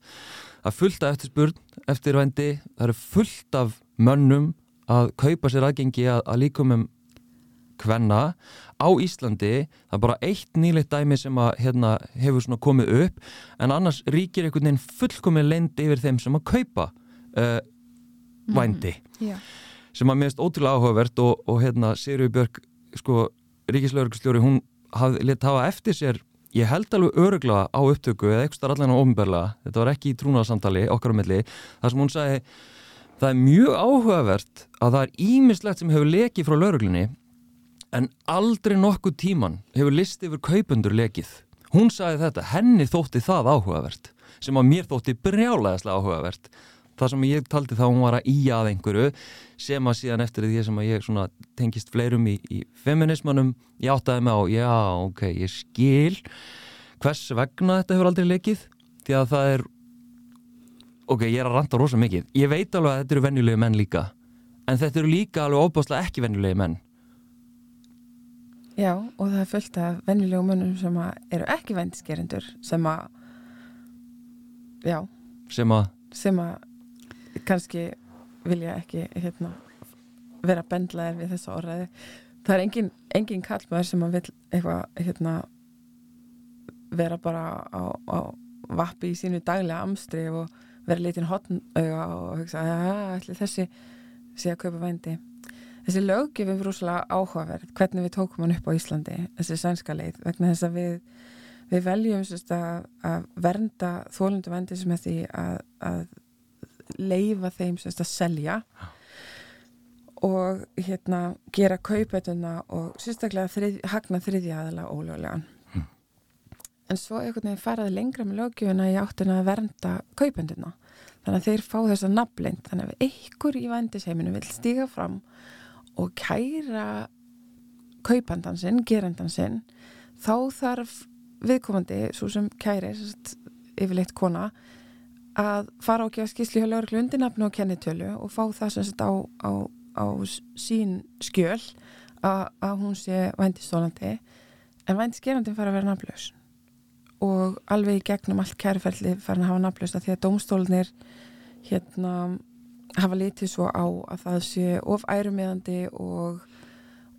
það er fullt af eftirspurn eftir vændi, það eru fullt af mönnum að kaupa sér aðgengi að, að líkumum kvenna. Á Íslandi það er bara eitt nýleitt dæmi sem að hérna, hefur svona komið upp. En annars ríkir einhvern veginn fullkomið lend yfir þeim sem að kaupa uh, vændi Já. sem að minnst ótrúlega áhugavert og, og hérna Sigurður Björg sko, ríkislaurugsljóri hún haf, let hafa eftir sér ég held alveg öruglega á upptöku eða eitthvað allan á ofnbörlega, þetta var ekki í trúnaðarsamtali okkar á milli, þar sem hún sagði það er mjög áhugavert að það er ímislegt sem hefur lekið frá lauruglunni en aldrei nokkuð tíman hefur listi yfir kaupundur lekið hún sagði þetta, henni þótti það áhugavert sem að mér þótti brjálæðislega áhugavert það sem ég taldi þá hún var að íja að einhverju sem að síðan eftir því sem að ég tengist fleirum í, í feminismanum ég áttaði mig á, já, ok, ég skil hvers vegna þetta hefur aldrei lekið því að það er ok, ég er að ranta rosa mikið. Ég veit alveg að þetta eru venjulegi menn líka en þetta eru líka alveg óbáslega ekki venjulegi menn. Já, og það er fullt af venjulegum mönnum sem eru ekki vendiskerendur sem að já, sem að? Sem að kannski vilja ekki hérna, vera bendlaðir við þessa orðaði það er engin, engin kallmaður sem að vil eitthvað hérna, vera bara á, á vappi í sínu daglega amstri og vera litin hotnauga og hugsa að þessi sé að kaupa vændi. Þessi löggefum rosalega áhugaverð hvernig við tókum hann upp á Íslandi þessi sænska leið vegna þess að við við veljum sérst, að, að vernda þólundu vændi sem er því að, að leifa þeim sérst, að selja og hérna gera kaupetuna og sérstaklega þrið, hagna þriðja aðala ólögulegan mm. en svo einhvern veginn faraði lengra með löggefuna í áttuna að vernda kaupenduna. Þannig að þeir fá þessa nafnleint þannig að einhver í vændisheiminu vil stíga fram og kæra kaupandansinn, gerandansinn þá þarf viðkomandi, svo sem kæri yfirleitt kona að fara á að gefa skýsli hjá lauruglu undirnafnu og kennitölu og fá það sem sagt á, á, á sín skjöl að, að hún sé vændistólandi en vændisgerandi fara að vera nafnlaus. Og alveg í gegnum allt kæriferðli fara að hafa nafnlaus að því að domstólnir hérna hafa litið svo á að það sé of ærumiðandi og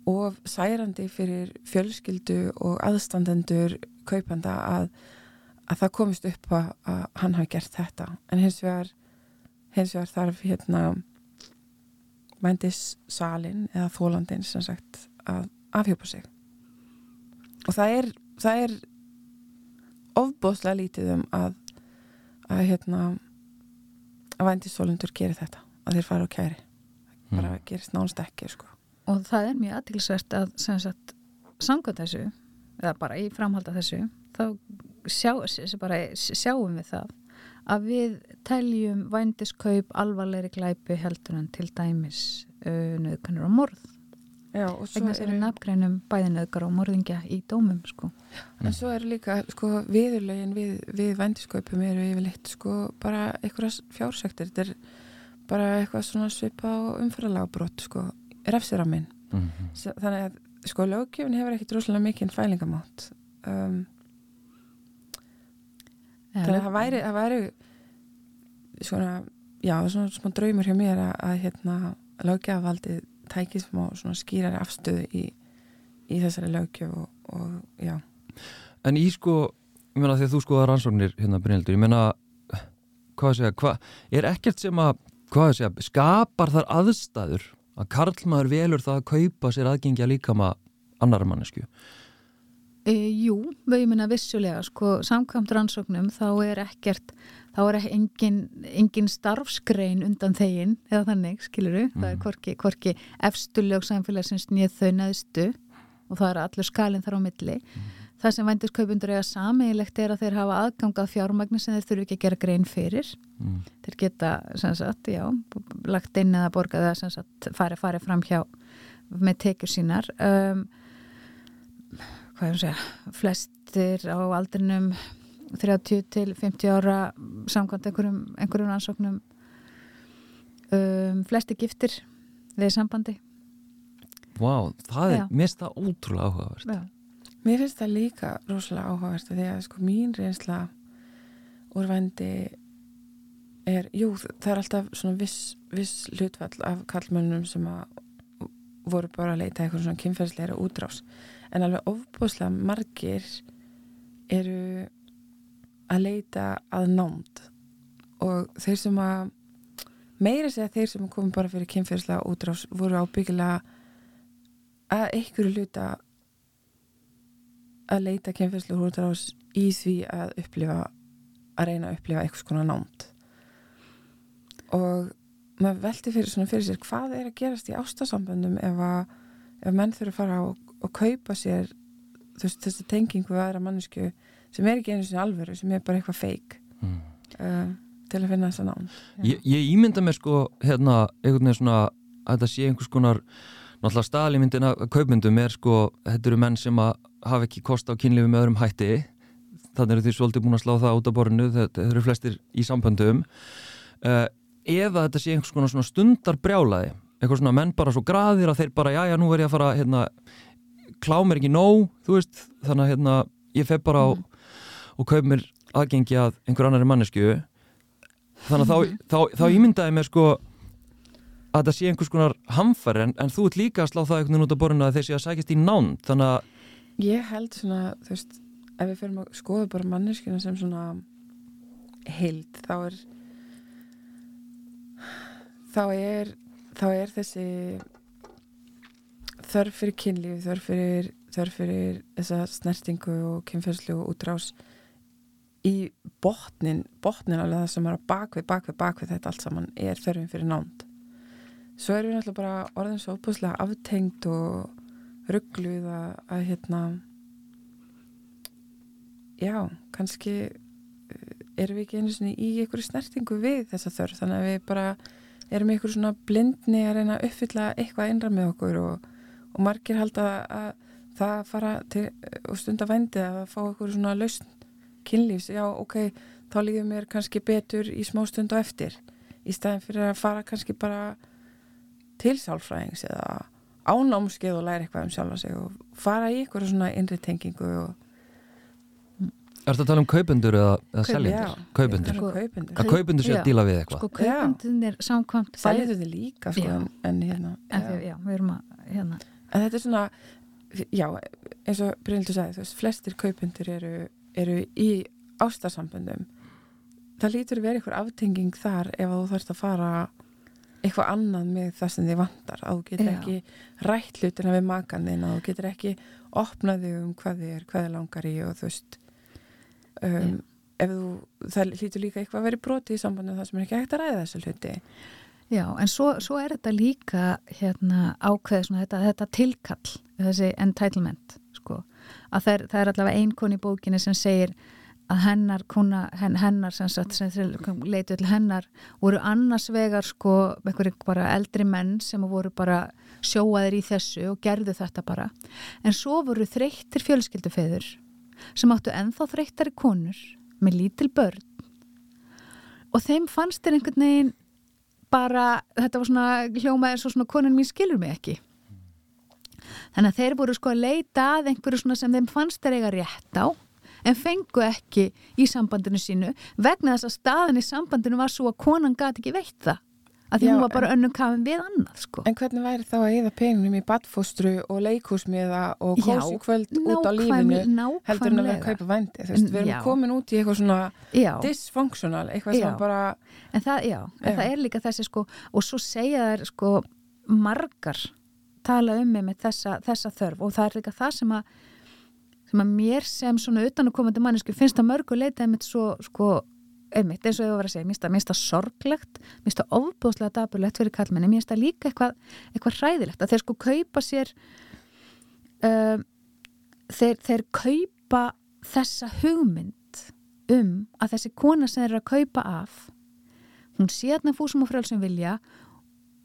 of særandi fyrir fjölskyldu og aðstandendur kaupanda að, að það komist upp að, að hann hafi gert þetta en hins vegar, hins vegar þarf hérna mændissalin eða þólandin sem sagt að afhjópa sig og það er það er ofbóðslega lítið um að að hérna að vændisólindur gerir þetta að þeir fara á kæri bara mm. gerist nánst ekki sko. og það er mjög aðtilsvært að sagt, samkvæmt þessu eða bara í framhald af þessu þá sjá, bara, sjáum við það að við teljum vændiskaup alvarleiri glæpi heldur en til dæmis uh, nöðkanur og morð Já, vegna þess að við nafngreinum bæði nöðgar og morðingja í dómum sko. en svo er líka sko, viðurlegin við, við vændiskaupum eru yfirleitt sko, bara einhverja fjársektir þetta er bara eitthvað svona svipa og umfyrðalagbrott sko, refsir á minn mm -hmm. þannig að sko löggefin hefur ekkert rosalega mikinn fælingamátt um, þannig að það væri, það væri svona, já, svona smá draumur hjá mér að, að hérna, löggefavaldið tækið smá skýrari afstöðu í, í þessari löggef og, og já En í sko, ég meina að þú skoða rannsóknir hérna Brynildur, ég meina hvað segja, hvað, er ekkert sem að hvað segja, skapar þar aðstæður að karlmaður velur það að kaupa sér aðgengja líka maður annar mannesku? E, jú, við ég minna vissulega, sko, samkvæmt rannsóknum þá er ekkert, þá er engin, engin starfskrein undan þegin, eða þannig, skiluru, mm. það er mhm. korki efstulög samfélagsins nýð þau neðstu og það er allur skalinn þar á milli. Mm. Það sem vændiskaupundur eiga sameiglegt er að þeir hafa aðgangað fjármagnir sem þeir þurfu ekki að gera grein fyrir. Mm. Þeir geta, sem sagt, já, lagt inn eða borgað eða sem sagt farið fari fram hjá með tekjur sínar. Um, hvað er það að segja, flestir á aldrinum 30 til 50 ára samkvæmt einhverjum, einhverjum ansóknum um, flesti giftir við sambandi. Vá, wow, það er mest að ótrúlega áhugavert. Já. Mér finnst það líka rosalega áhugavert því að sko mín reynsla úrvændi er, jú það er alltaf svona viss, viss hlutvall af kallmönnum sem að voru bara að leita eitthvað svona kynferðsleira útrás en alveg ofbúslega margir eru að leita að námt og þeir sem að meira segja þeir sem komum bara fyrir kynferðslega útrás voru ábyggilega að einhverju hluta að leita kynferðslu húrtrás í því að upplifa að reyna að upplifa eitthvað svona námt og maður veldi fyrir, fyrir sér hvað er að gerast í ástasamböndum ef að ef menn þurfa að fara og, og kaupa sér veist, þessi tengingu við aðra mannesku sem er ekki einu sinni alvöru sem er bara eitthvað feik mm. uh, til að finna þessa nám Ég, ég ímynda mér sko hérna, einhvern veginn svona að þetta sé einhvers konar náttúrulega staðlýmyndin að kaupmyndum er sko, þetta eru menn sem að hafa ekki kost á kynlífi með öðrum hætti. Þannig eru því svolítið búin að slá það út á borinu þetta eru flestir í samböndum. Uh, eða þetta sé einhvers konar stundar brjálaði eitthvað svona menn bara svo graðir að þeir bara já já nú er ég að fara hérna, klá mér ekki nóg veist þannig að hérna, ég fef bara á mm. og kaup mér aðgengi að einhver annari mannesku þannig að þá, þá, þá, þá ímyndaði mér sko að það sé einhvers konar hamfar en, en þú ert líka að slá það einhvern veginn út á borðinu að þeir sé að sækjast í nánd þannig að Ég held svona, þú veist, ef við fyrir að skoða bara manneskina sem svona heild, þá er þá er þá er þessi þörf fyrir kynlíf, þörf fyrir þörf fyrir þessa snertingu og kynferðslu og útrás í botnin botnin alveg það sem er að bakvið, bakvið, bakvið þetta allt saman er þörfin fyrir nánd. Svo erum við náttúrulega bara orðin svo opuslega aftengt og ruggluð að, að hérna já, kannski eh, erum við ekki einu svona í einhverju snertingu við þessa þörf, þannig að við bara erum einhverju svona blindni að reyna að uppfylla eitthvað einra með okkur og, og margir halda að það fara til og stunda vændi að fá einhverju svona lausn kynlífs, já ok, þá líður mér kannski betur í smá stund og eftir í staðin fyrir að fara kannski bara til sálfræðings eða ánámskeið og læra eitthvað um sjálfa sig og fara í einhverju svona innri tengingu og Er þetta að tala um kaupendur eða, eða seljendur? Tala um kaupendur. Að kaupendur sé Já. að díla við eitthvað. sko kaupendunir samkvæmt Seljendur þið líka sko, Já. en, hérna En já. því, já, við erum að hérna, En þetta er svona, já, eins og Brynildur sagði, veist, flestir kaupendur eru, eru í ástarsamböndum. Það lítur að vera einhver aftenging þar ef þú þarfst að fara eitthvað annað með það sem þið vantar. Að þú getur ekki rætt hlutina við makan þinn, að þú getur ekki opnaði um hvað þið er, hvað þið langar í og þú veist, um, ef þú, það lítur líka eitthvað að vera broti í sambandum það sem er ekki hægt að ræða þessu hluti. Já, en svo, svo er þetta líka hérna ákveð þetta, þetta tilkall, þessi entitlement sko, að það er, það er allavega ein koni í bókinni sem segir að hennar kuna, hen, hennar sem, sagt, sem leitu til hennar voru annars vegar sko bara eldri menn sem voru bara sjóaðir í þessu og gerðu þetta bara. En svo voru þreyttir fjölskyldufeður sem áttu ennþá þreyttari konur með lítil börn. Og þeim fannst þér einhvern veginn bara, þetta var svona hljómaði svo svona konun mín skilur mig ekki. Þannig að þeir voru sko að leita að einhverju svona sem þeim fannst þeir eiga rétt á en fengu ekki í sambandinu sínu vegna þess að staðan í sambandinu var svo að konan gati ekki veitt það að því Já, hún var bara önnum kafin við annað sko. En hvernig væri þá að eða peningnum í badfóstru og leikhúsmiða og kósi kvöld út á lífinu heldur en að vera að kaupa En- við erum já. komin út í eitthvað svona Já. dysfunctional, eitthvað sem bara En það, en það er líka þessi sko, og svo segja þær sko margar tala um mig með þessa, þessa þörf. Og það er líka það sem að sem að mér sem svona utanakomandi mannesku finnst að mörgu leita einmitt svo sko, einmitt eins og ég var að segja, mér finnst það- það sorglegt, mér finnst það ofbúðslega daburlegt fyrir kallmenni, mér finnst það líka eitthvað, eitthvað hræðilegt, að þeir sko kaupa sér um, þeir, þeir kaupa þessa hugmynd um að þessi kona sem þeir eru að kaupa af hún sé þarna fúsum og frjálsum vilja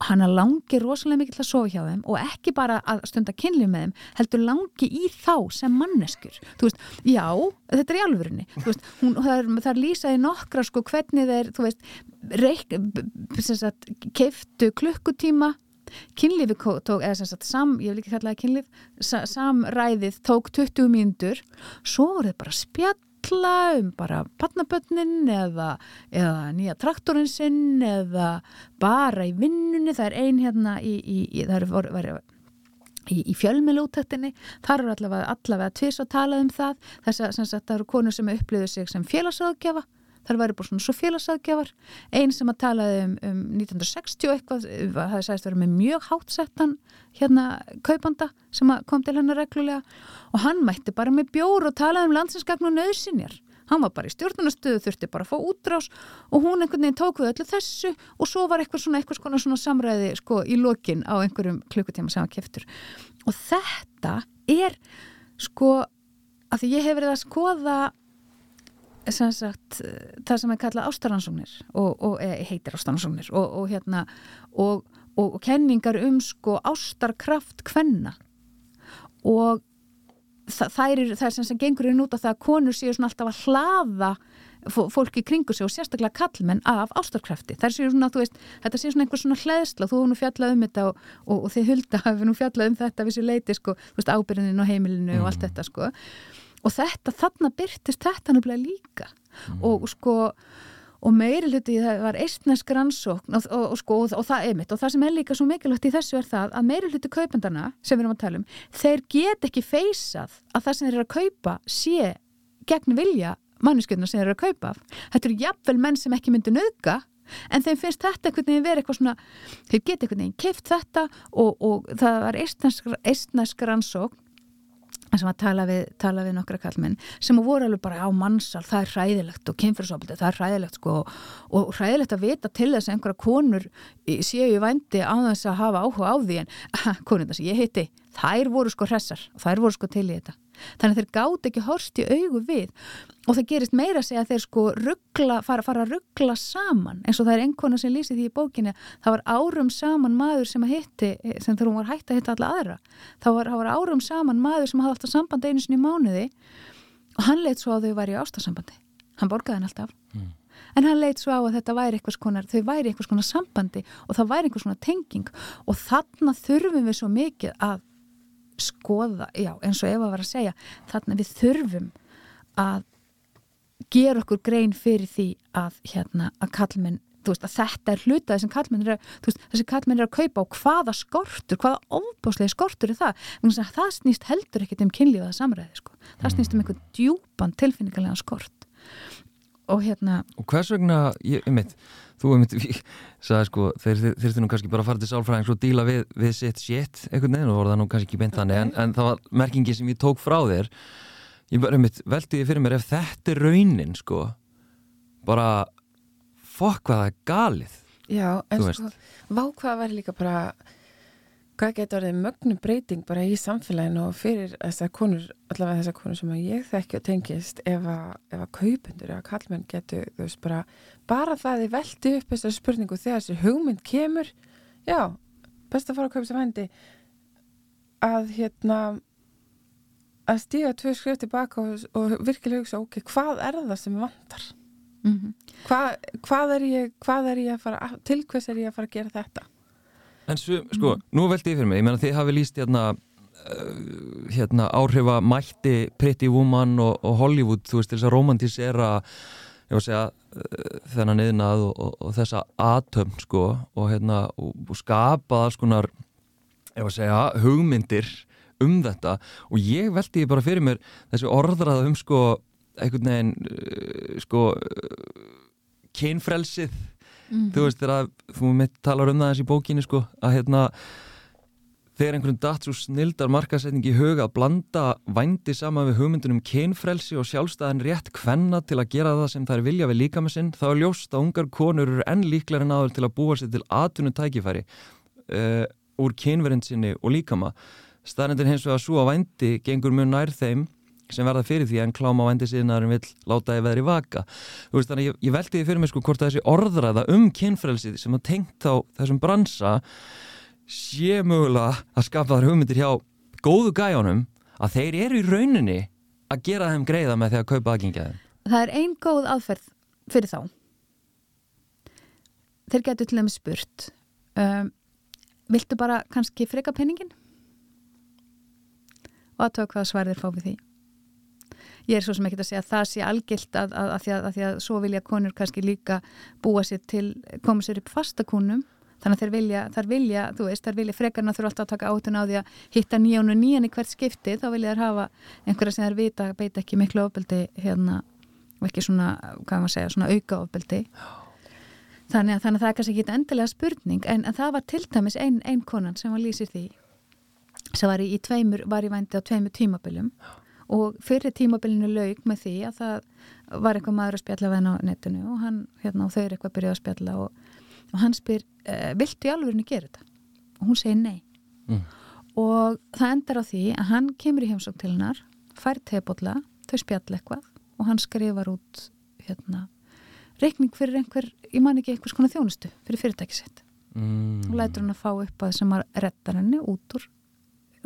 hana langi rosalega mikið til að sofa hjá þeim og ekki bara að stunda kynlið með þeim heldur langi í þá sem manneskur þú veist, já, þetta er í alvörinni þú veist, hún, það það lýsaði nokkra sko hvernig þeir, þú veist reik, sagt, keiftu klukkutíma. Kynlífi tók, eða sagt, sam, ég vil ekki kalla það kynlíf sa, samræðið tók 20 mínútur. Svo voru þið bara að spjalla um bara patnabötnin eða, eða nýja traktorinn sinn eða bara í vinnunni. Það er ein hérna í, í, í það er voru, í, í fjölmjölúttektinni þar eru allavega, allavega tvis að tala um það. Þess að það eru konur sem upplýðu sig sem félagsráðgjafa þar væri bara svona svo félagsráðgjafar einn sem að talaði um, um 1960 og eitthvað, það hefði sæðist verið með mjög hátsettan hérna kaupanda sem að kom til hennar reglulega. Og hann mætti bara með bjór og talaði um landsinsgagn og nöðsinjar hann var bara í stjórnunastöðu, þurfti bara að fá útrás og hún einhvern veginn tók við öllu þessu og svo var eitthvað svona, eitthvað svona, svona samræði sko í lokin á einhverjum klukkutíma sem var keftur og þetta er sko að því ég hef verið að skoða sem sagt, það sem er kallað ástaransóknir og, og e, heitir ástaransóknir og, og hérna og, og, og kenningar um sko ástarkraft kvenna og þa þær er, það er sem sem gengur inn út af það að konur séu svona alltaf að hlaða fó- fólki í kringu sig og sérstaklega kallmenn af ástarkrafti. Það séu svona, þú veist, þetta séu svona einhver svona hleðsla, þú hefur nú fjallað um þetta og, og, og þið hulda [LAUGHS] hefur nú fjallað um þetta við sér leiti, sko, þú veist, ábyrðinin á heimilinu og allt þetta, sko. Og þetta, þarna byrtist þetta nefnilega líka. Og sko, og meiri hluti það var eistnesk rannsókn og, og, og, sko, og, það er mitt og það sem er líka svo mikilvægt í þessu er það að meiri hluti kaupendana sem við erum að tala um þeir get ekki feysað að það sem þeir eru að kaupa sé gegn vilja manneskjöldna sem þeir eru að kaupa þetta eru jafnvel menn sem ekki myndi nöðga en þeim finnst þetta einhvern veginn verið eitthvað svona þeir geta einhvern veginn keift þetta og, og það var eistnesk rannsókn sem að tala við, tala við nokkra kallmenn sem voru alveg bara á mannsal það er hræðilegt og kynfyrsofaldi, það er hræðilegt sko, og hræðilegt að vita til þess að einhverja konur séu í vændi á þess að hafa áhuga á því. En [LAUGHS] konundar sem ég heiti, þær voru sko hressar og þær voru sko til í þetta þannig að þeir gátt ekki horst í augu við. Og það gerist meira að segja að þeir sko ruggla, fara, fara að ruggla saman. Eins og það er einhverna sem lýsi því í bókinni það var árum saman maður sem að hitti sem þegar hún var hægt að hitta alla aðra. Það var, var árum saman maður sem hafði alltaf samband einu sinni í mánuði og hann leitt svo að þau væri í ástasambandi. Hann borgaði hann alltaf. Mm. en hann leitt svo á að þetta væri eitthvað skonar þau væri eitthvað skonar sambandi og það væri eitthvað svona tenging. Og þarna þurfum við svo mikið að skoða, já eins og Eva var að segja þannig að við þurfum að gera okkur grein fyrir því að hérna að kallmenn Veist, að þetta er hluta þessum kallmenn er að, veist, þessi kallmenn er að kaupa á hvaða skortur hvaða ofbáslega skortur er það? Það snýst heldur ekkert um kynlífaða samræði sko. það snýst um einhvern djúpan tilfinningarlega skort. Og hérna og hvers vegna, ég, ég mitt þú hefði myndið, sagði sko þeir þurftu nú kannski bara að fara til sálfræðings og díla við, við sitt shit einhvern veginn og voru það nú kannski ekki beint þannig en, en það var merkingi sem ég tók frá þér. Ég bara veldi ég fyrir mér ef þetta er raunin sko. Bara fokk hvað það er galið. Já, en sko, vákvað var líka bara hvað getur orðið mögnu breyting bara í samfélaginu og fyrir þessar konur, allavega þessar konur sem ég þekki og tengist ef að, að kaupundur eða kallmenn getur þú veist bara, bara það þið veldi upp þessar spurningu þegar þessi hugmynd kemur já, best að fara að kaupa sem hendi að hérna að stíga tvö skrif tilbaka og, og virkilega hugsa, ok, hvað er það sem vantar mm -hmm. hvað, hvað er ég hvað er ég að fara, til hvers er ég að fara að gera þetta En svo, sko, mm. nú veldi ég fyrir mig, ég menna þið hafi líst hérna, uh, hérna áhrifa mætti Pretty Woman og, og Hollywood, þú veist, þess að romantísera ég var að segja uh, þennan yðnað og, og, og þessa atömm, sko, og hérna og skapa alls konar ég var að segja, hugmyndir um þetta og ég veldi bara fyrir mér þessi orðrað um, sko, einhvern veginn, uh, sko kynfrelsið mm -hmm. þú veist þegar þú mitt talar um það í bókinni sko að hérna þegar einhvern datt svo snildar markasetning í huga að blanda vændi saman við hugmyndunum kynfrelsi og sjálfstæðan rétt kvenna til að gera það sem er vilja við líka með sinn þá er ljóst að ungar konur eru enn líklar en aður til að búa sér til atvinnum tækifæri uh, úr kynverðin sinni og líkama. Staðrindin hins vegar svo að vændi gengur mjög nær þeim sem verða fyrir því en kláma á endi síðan vil láta þið veðri vaka. Veist, þannig ég, ég veldi því fyrir mig sko hvort þessi orðræða um kynfrelsið sem að tengt á þessum bransa sé mögulega að skapa þar hugmyndir hjá góðu gæjónum að þeir eru í rauninni að gera þeim greiða með því að kaupa aðgengjaði Það er einn góð aðferð fyrir þá. Þeir getur til þeim spurt um, viltu bara kannski freka penningin og aðtöða hvað sverðir fá við því. Ég er svo sem ekki að segja að það sé algilt að, að, að, að því að svo vilja konur kannski líka búa sér til, koma sér upp fastakonum þannig að þeir vilja, þær vilja, þú veist, þær vilja frekarna þurfa alltaf að taka átun á því að hitta nýjón og nýjan í hvert skipti, þá vilja þær hafa einhverja sem þær vita, beita ekki miklu ofbeldi hérna, ekki svona hvað maður segja, svona auka ofbeldi. Þannig að, þannig að það er kannski ekki endilega spurning, en, en það var til dæmis einn ein konan sem var lýsir því sem var í, í tveimur, var í vændi á tveimur tímabiljum og fyrir tímabilinu laug með því að það var eitthvað maður að spjalla og, hann, spyr, e, viltu í alvegurinu gera þetta? Og hún segir nei mm. og það endar á því að hann kemur í heimsók til hennar fær tebólla, þau spjalla eitthvað og hann skrifar út hérna, reikning fyrir einhver ég man ekki einhvers konar þjónustu fyrir fyrirtækisitt mm. og lætur hann að fá upp að sem að retta henni út úr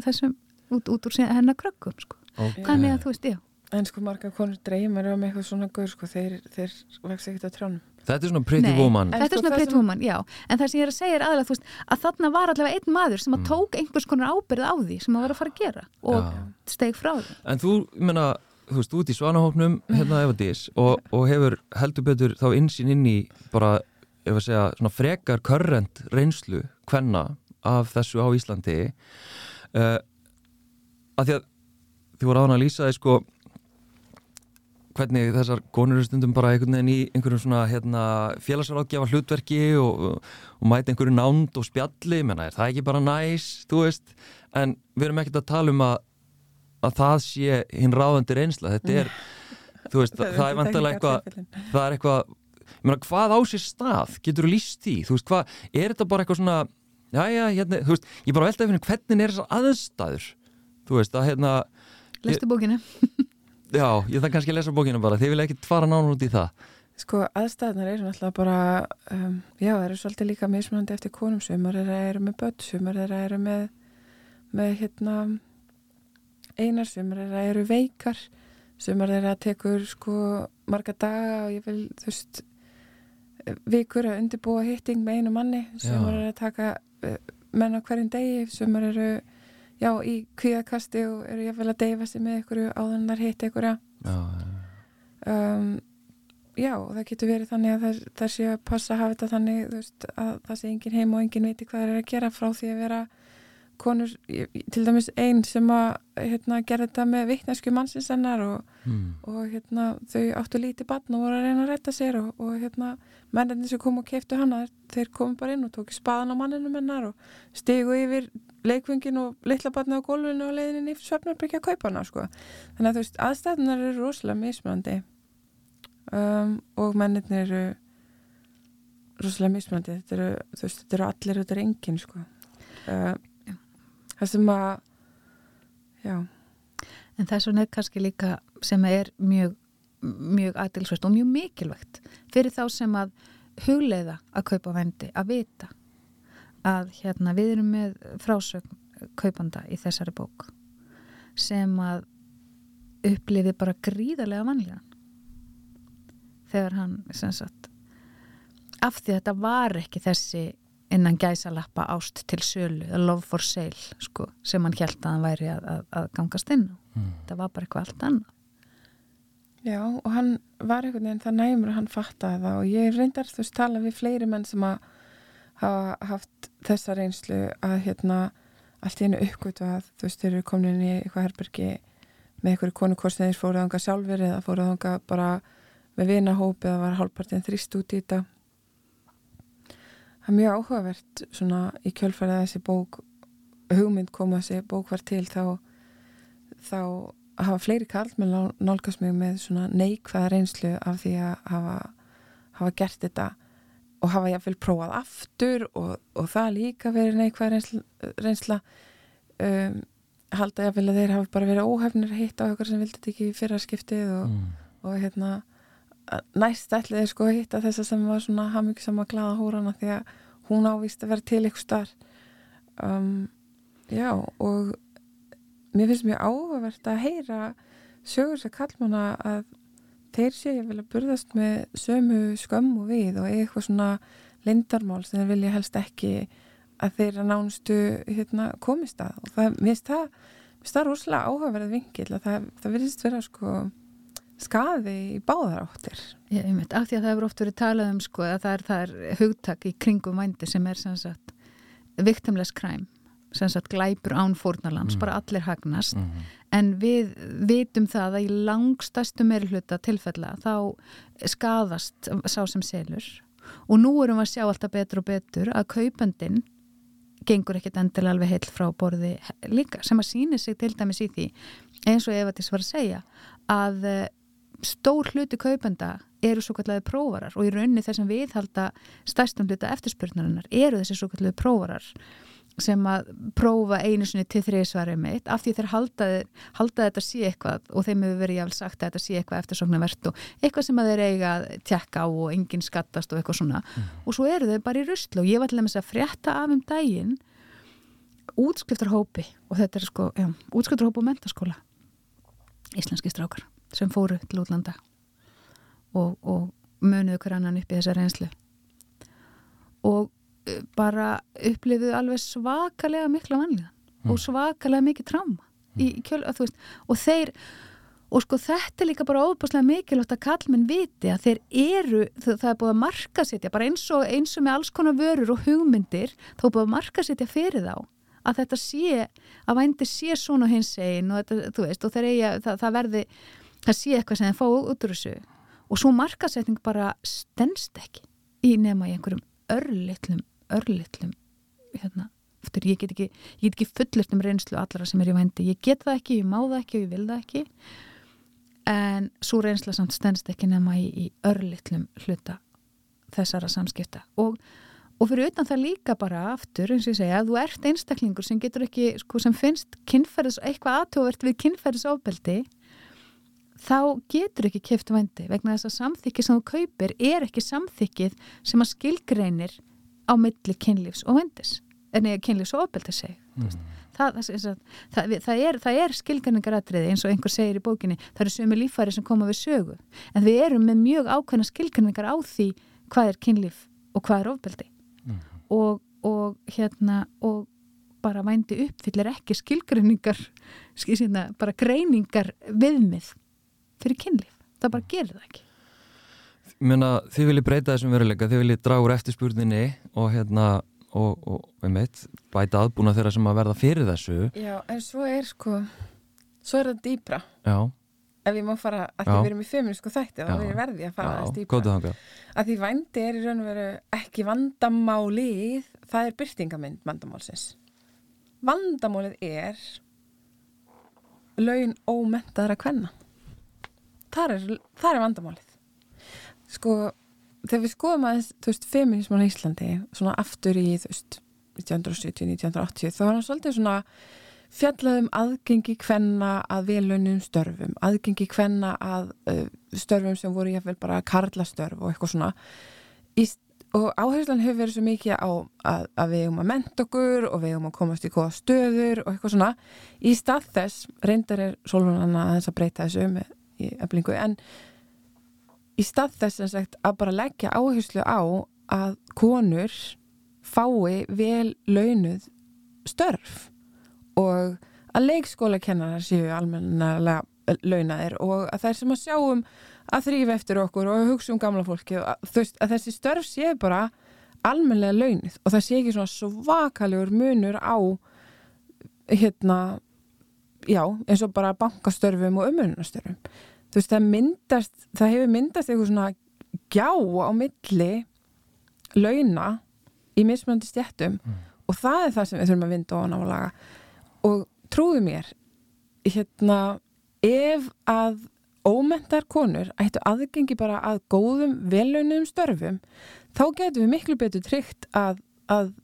þessum, út, út úr hennar krökkum sko okay. þannig að þú veist, já En sko marga konur dreymar um eitthvað svona gaur sko, þeir, þeir vexti ekkert á trjónum Þetta er svona pretty Nei, woman. Þetta er svona pretty sem... woman, já. En það sem ég er að segja er aðalega, þú veist, að þarna var allavega einn maður sem að mm. tók einhvers konar ábyrð á því sem að vera að fara að gera og já. steg frá því. En þú, ég menna, þú veist, út í svanahópnum hérna Eva Dís og, og hefur heldur betur þá insýn inn í bara, ef að segja, svona frekar körrent reynslu hvenna af þessu á Íslandi. Uh, að því að því voru á hana að lýsa því sko hvernig þessar konur eru stundum bara einhvern veginn í einhverjum svona hérna, félagsráðgjafa hlutverki og, og, og mæti einhverju nánd og spjalli. Menna, er það ekki bara næs, þú veist? En við erum ekkert að tala um að að það sé hinn ráðandi reynsla. Þetta er, [LAUGHS] þú veist, það, það er vantilega eitthvað, það er eitthvað meina, hvað á sér stað, getur þú líst því? Þú veist, hvað, er þetta bara eitthvað svona já, já, hérna, þú veist, ég bara velta að finna hvernig er þessar aðstæður? Þú veist, að hérna Lestu bókinu [LAUGHS] Já, ég þarf kannski að lesa bókinu bara, þið vilja ekki fara nánu út í það. Sko, aðstæðnar eru náttúrulega bara um, já, það eru svolítið líka mismunandi eftir konum. Sumar þeirra eru með börn, sumar þeirra eru með með hérna einar, sumar þeirra eru veikar. Sumar þeirra tekur sko marga daga og ég vil þú veist vikur að undirbúa hitting með einu manni. Sumar eru að taka uh, menn á hverjum degi, sumar eru já, í kvíðakasti og eru ég vel að deyfa sig með ykkur áðunar hitt ykkur Já, um, já, það getur verið þannig að það, sé að passa að hafa þetta þannig veist, að það sé engin heim og engin viti hvað það er að gera frá því að vera konur, til dæmis einn sem að hérna, gera þetta með vittnesku mannsins hennar og, mm. og hérna, þau áttu lítið batn og voru að reyna að retta sér og, og hérna, menninni sem kom og keiftu hana þeir komu bara inn og tóku spaðan á manninu hennar og stigu yfir leikvöngin og litla batni á gólfinu og leiðinni í svefnarbyrkja að kaupa hana sko. þannig að þú veist, aðstæðunar eru rosalega mismunandi um, og menninni eru rosalega mismunandi þetta eru, veist, þetta eru allir þetta eru engin sko. uh, það sem að já, En þess vegna er kannski líka sem er mjög, mjög aðdilsvægt og mjög mikilvægt fyrir þá sem að hugleiða að kaupa vendi, að vita að hérna við erum með frásögn kaupanda í þessari bók sem að upplifi bara gríðarlega vanlíðan þegar hann sem sagt af því að þetta var ekki þessi innan gæsalappa ást til sölu, a love for sale sko, sem hann held að hann væri að, að, að gangast inn. Mm. Það var bara eitthvað allt annað. já, og hann var einhvern veginn það næmur að hann fattaði það og ég reyndar þú veist tala við fleiri menn sem að hafa haft þessa reynslu að hérna allt í einu uppgötu að þú veist þeir eru komin inn í eitthvað herbergi með einhverju konu hvort sem þeir fóruð þanga sjálfur eða fóruð þanga bara með vinahóp eða var hálfpartin þrýst út í þetta það er mjög áhugavert svona í kjölfærið að þessi bók hugmynd koma þessi bók var til þá þá hafa fleiri karlmenn nálgast mig með svona neikvæða reynslu af því að hafa, hafa gert þetta og hafa jáfnvel prófað aftur og, og það líka verið neikvæða reynsla, reynsla. Um, halda jáfnvel að þeir hafa bara verið óhefnir að hitta á eitthvað sem vildi þetta ekki í fyrra skiptið og, Mm. og hérna að næst ætli þeir sko að hitta þessa sem var svona hamingisam að glaða hórana því að hún ávist að vera til ykkur starf um, já og mér finnst mjög áhugavert að heyra sögur sem kallmanna að þeir séu að burðast með sömu skömmu við og eitthvað svona lindarmál sem þeir vilja helst ekki að þeir að nánustu hérna, komist að. Og það, mér finnst það það rosalega áhugaverð vingil að það, það virðist vera sko skaði í báðar áttir Ég, einmitt, af því að það hefur oft verið talað um sko að það er, það er hugtak í kringum vændi sem er sem sagt victimless crime, sem sagt glæpur án fórnarlams, Mm. bara allir hagnast Mm. en við vitum það að í langstæstu meiri hluta tilfella þá skadast sá sem selur og nú erum við að sjá alltaf betur og betur að kaupandinn gengur ekkit endilega alveg heill frá borði líka sem að síni sig til dæmis í því eins og Eva Tís var að segja að stór hluti kaupenda eru svo kallega prófarar og í rauninni þessum viðhalda stærstum hluta eftirspurnarinnar eru þessi svo kallega prófarar sem að prófa einu sinni til þriðsvari mitt af því þeir halda, halda þetta sé eitthvað og þeim hefur verið jáfnvel sagt að þetta sé eitthvað eftirsóknarvert og eitthvað sem að þeir eiga að tjekka á og enginn skattast og eitthvað svona. Og svo eru þau bara í ruslu og ég var til dæmis að frétta af um daginn útskriftarhópi og þetta er sko, já, útskriftarhópi og mentaskóla íslenski strákar sem fóru til útlanda og, og munuðu hver annan upp í þessa reynslu. Og uh, bara upplifuðu alveg svakalega mikla vanlíðan og svakalega mikið tráma veist, og þeir og sko þetta er líka bara óbúslega mikilvægt að kallmenn viti að þeir eru, það, það er búið að markasetja bara eins og, eins og með alls konar vörur og hugmyndir, þá er búið að markasetja fyrir þá að þetta sé að vændi sé svona hins einn og þetta, þú veist, og þeir eiga, það, það verði það sé eitthvað sem þeir fá út úr þessu. Og svo markasetning bara stennst ekki í nema í einhverjum örlitlum, örlitlum hérna, eftir, ég get ekki ekki fullist um reynslu allara sem er í vændi. Ég get það ekki, ég má það ekki og ég vil það ekki. En svo reynsla samt stennst ekki nema í, í örlitlum hluta þessara samskipta. Og, og fyrir utan það líka bara aftur eins og ég segja að þú ert einstaklingur sem getur ekki, sko, sem finnst kynferðis, eitthvað aðtjóðvert við kynferðisofbeldi þá getur ekki keft vændi vegna þess að samþykki sem þú kaupir er ekki samþykkið sem að skilgreinir á milli kynlífs og vændis. En eða kynlífs og ofbeldi seg mm. það, það, það, það er, er skilgjarningaratriði eins og einhver segir í bókinni. Það eru sömu lífæri sem koma við sögu. En við erum með mjög ákveðna skilgjarningar á því hvað er kynlíf og hvað er ofbeldi. Mm. og, og hérna og bara vændi uppfyllir ekki skilgjarningar skilsina, bara greiningar viðmið fyrir kynlíf, það bara gerir það ekki. Mjöna, þið viljið breyta þessum veruleika, þið viljið draga úr eftirspurninni og hérna og, og einmitt, bæta aðbúna þeirra sem að verða fyrir þessu. Já, en svo er sko svo er það dýbra Já. ef ég má fara, að því við erum í feminísku þætti þá er verði að fara aðeins dýbra að því vændi er í raun og veru ekki vandamálið það er byrtingamind vandamálsins. Vandamálið er laun ómentaðara kvenna þar er, þar er vandamálið. Sko þegar við skoðum aðeins, þú veist, feminisman í Íslandi svona aftur í, þú veist 1970-1980, þá var hann svolítið svona fjallaðum aðgengi hvenna að velunum störfum aðgengi hvenna að uh, störfum sem voru jáfnveil bara karlastörf og eitthvað svona. Í, og áherslan hefur verið svo mikið á að, að við erum að menta okkur og við erum að komast í góða stöður og eitthvað svona. Í stað þess, reyndar er Solvunanna að þess að breyta þessu með í eflingu, en í stað þess að, sagt, að bara leggja áherslu á að konur fái vel launuð störf og að leikskólakennarar séu almenna launaðir og að þær sem að sjáum að þrýfa eftir okkur og hugsa um gamla fólki að, veist, að þessi störf séu bara almenlega launuð og það sé ekki svona svakalegur munur á hérna já, eins og bara bankastörfum og umönunastörfum þú veist, það myndast, það hefur myndast eitthvað svona gjá á milli launa í mismöndi stjættum mm. og það er það sem við þurfum að vinda ofan á að laga og trúðu mér hérna, ef að ómentar konur ættu aðgengi bara að góðum velunum störfum, þá getum við miklu betur tryggt að, að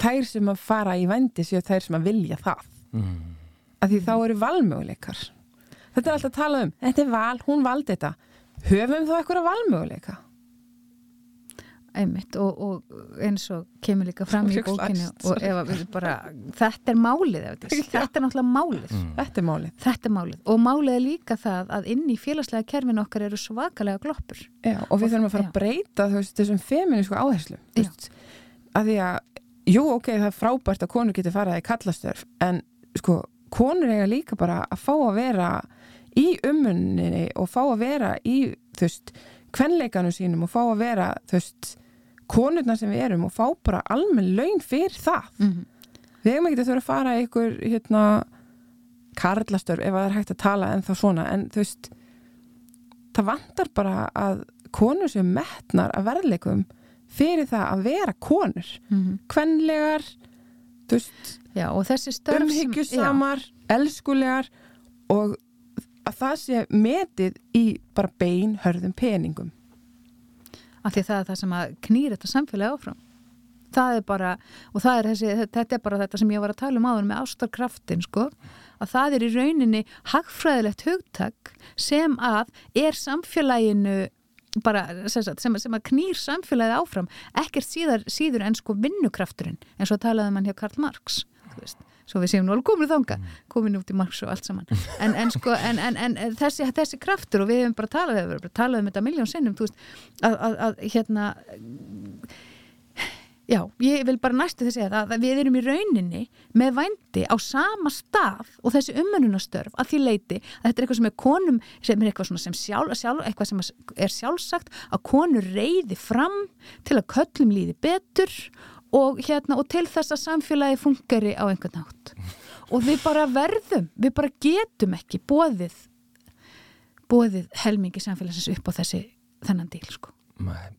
þær sem að fara í vendi séu þær sem að vilja það mm. Að því þá eru valmöguleikar. Þetta er alltaf að tala um, þetta er val, hún valdi þetta. Höfum þá eitthvað valmöguleika? Einmitt og, og eins og kemur líka fram í bókinu og ef við bara þetta er málið, [LAUGHS] þetta er náttúrulega málið. Mm. þetta er málið. Þetta er málið. Og málið er líka það að inn í félagslega kerfin okkar eru svakalega gloppur. Já, og við þurfum að fara já. að breyta veist, þessum feminísku áherslu að því að, jú ok, það er frábært að konur getur farað í kallastörf en sko, konur eiga líka bara að fá að vera í umunni og fá að vera í þú veist, kvenleikanum sínum og fá að vera, þú veist konurna sem við erum og fá bara almenn laun fyrir það mm -hmm. við hefum ekki að þurfa að fara ykkur hérna, karlastörf ef það er hægt að tala en þá svona, en þú veist það vantar bara að konur sem metnar að verðleikum fyrir það að vera konur mm -hmm. kvenlegar þú veist, já, umhyggjusamar elskulegar og að það sé metið í bara bein hörðum peningum. Af því það er það sem að knýra þetta samfélagi áfram. Það er bara, og það er þessi, þetta er bara þetta sem ég var að tala um áður með ástarkraftin sko, að það er í rauninni hagfræðilegt hugtak sem að er samfélaginu bara, sem, sem, sem að knýr samfélagið áfram, ekkert síðar, síður en sko vinnukrafturinn, eins og talaði mann hjá Karl Marx, veist svo við séum nú alveg komin þanga, mm. komin út í margs og allt saman, en, en sko en, en, en þessi, þessi kraftur og við hefum bara talað við hefum bara talað um þetta miljón sinnum veist, að, að, að hérna Já, ég vil bara næstu þess að, að við erum í rauninni með vændi á sama stað og þessi umönnunastörf að því leiti að þetta er eitthvað sem er konum sem er eitthvað sem, sjálf, sjálf, eitthvað sem er sjálfsagt að konur reyði fram til að köllum líði betur og, hérna, og til þess að samfélagi fungari á einhvern nátt og við bara verðum, við bara getum ekki bóðið bóðið helmingi samfélagsins upp á þessi þennan díl sko.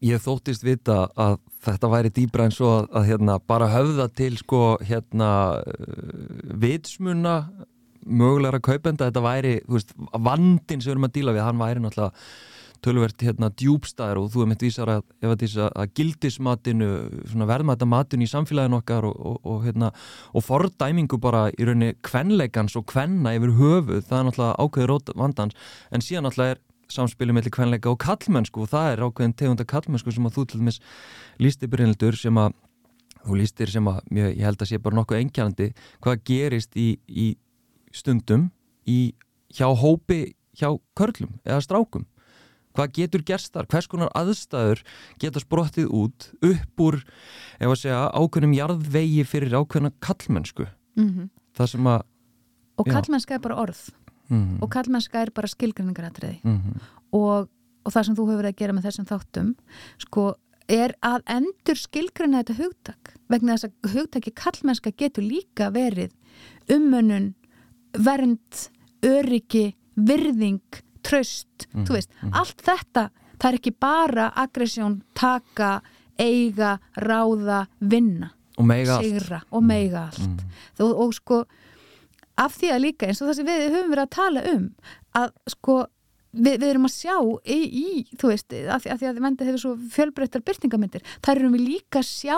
Ég þóttist vita að þetta væri dýbra en svo að, að hérna, bara höfða til sko, hérna, vitsmuna mögulegra kaupenda, þetta væri veist, vandin sem við erum að díla við, hann væri náttúrulega tölvert hérna, djúbstæðar og þú er mitt vísar að, að, gildismatinu, verðmatamatinu í samfélaginu okkar og, og, og, hérna, og fordæmingu bara í rauninni kvenleikans og kvenna yfir höfuð, það er náttúrulega ákveður vandans. En síðan náttúrulega er samspilum mellir kvenleika og kallmennsku og það er ákveðin tegunda kallmennsku sem að þú til dæmis lístir byrjinildur sem að þú lístir sem að mjög, ég held að sé bara nokkuð engjandi hvað gerist í, í stundum í, hjá hópi hjá körlum eða strákum hvað getur gerst þar, hvers konar aðstæður geta sprottið út upp úr, ef að segja, ákveðnum jarðvegi fyrir ákveðna kallmennsku mm -hmm. það sem að og kallmennska er bara orð mm -hmm. og kallmennska er bara skilgrinningarratriði mm -hmm. og, og það sem þú hefur að gera með þessum þáttum sko er að endur skilgrinna þetta hugtak vegna þess að hugtaki kallmennska getur líka verið umönun, vernd, öryggi, virðing, tröst, mm -hmm. þú veist, mhm. allt þetta það er ekki bara aggressjón, taka, eiga, ráða, vinna og meiga allt, og, meiga allt. Mm. og, og sko af því að líka eins og það sem við höfum verið að tala um að sko við, við erum að sjá í, í þú veist, af því að, að vendið hefur svo fjölbreyttar byrtingamindir, þar erum við líka að sjá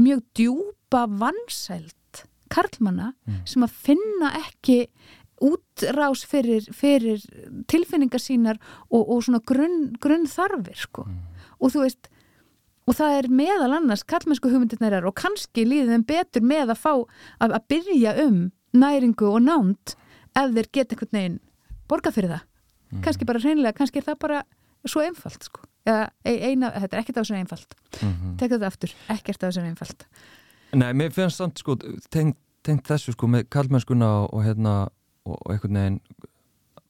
mjög djúpa vansælt karlmanna mm. sem að finna ekki útrás fyrir, fyrir tilfinningar sínar og, og svona grunn, grunn þarfir sko mm. og þú veist og það er meðal annars karlmennsku hugmyndirnar er og kannski líðið þeim betur með að fá að, að byrja um næringu og nánt ef þeir geta einhvern veginn borga fyrir það mm. kannski bara hreinlega, kannski er það bara svo einfalt sko eða eina, þetta er ekkert á þessu einfalt mm -hmm. tekja þetta aftur, ekkert á þessu einfalt Nei, mér finnst samt sko tengt, tengt þessu sko með kallmennskuna og, og hérna og, og einhvern veginn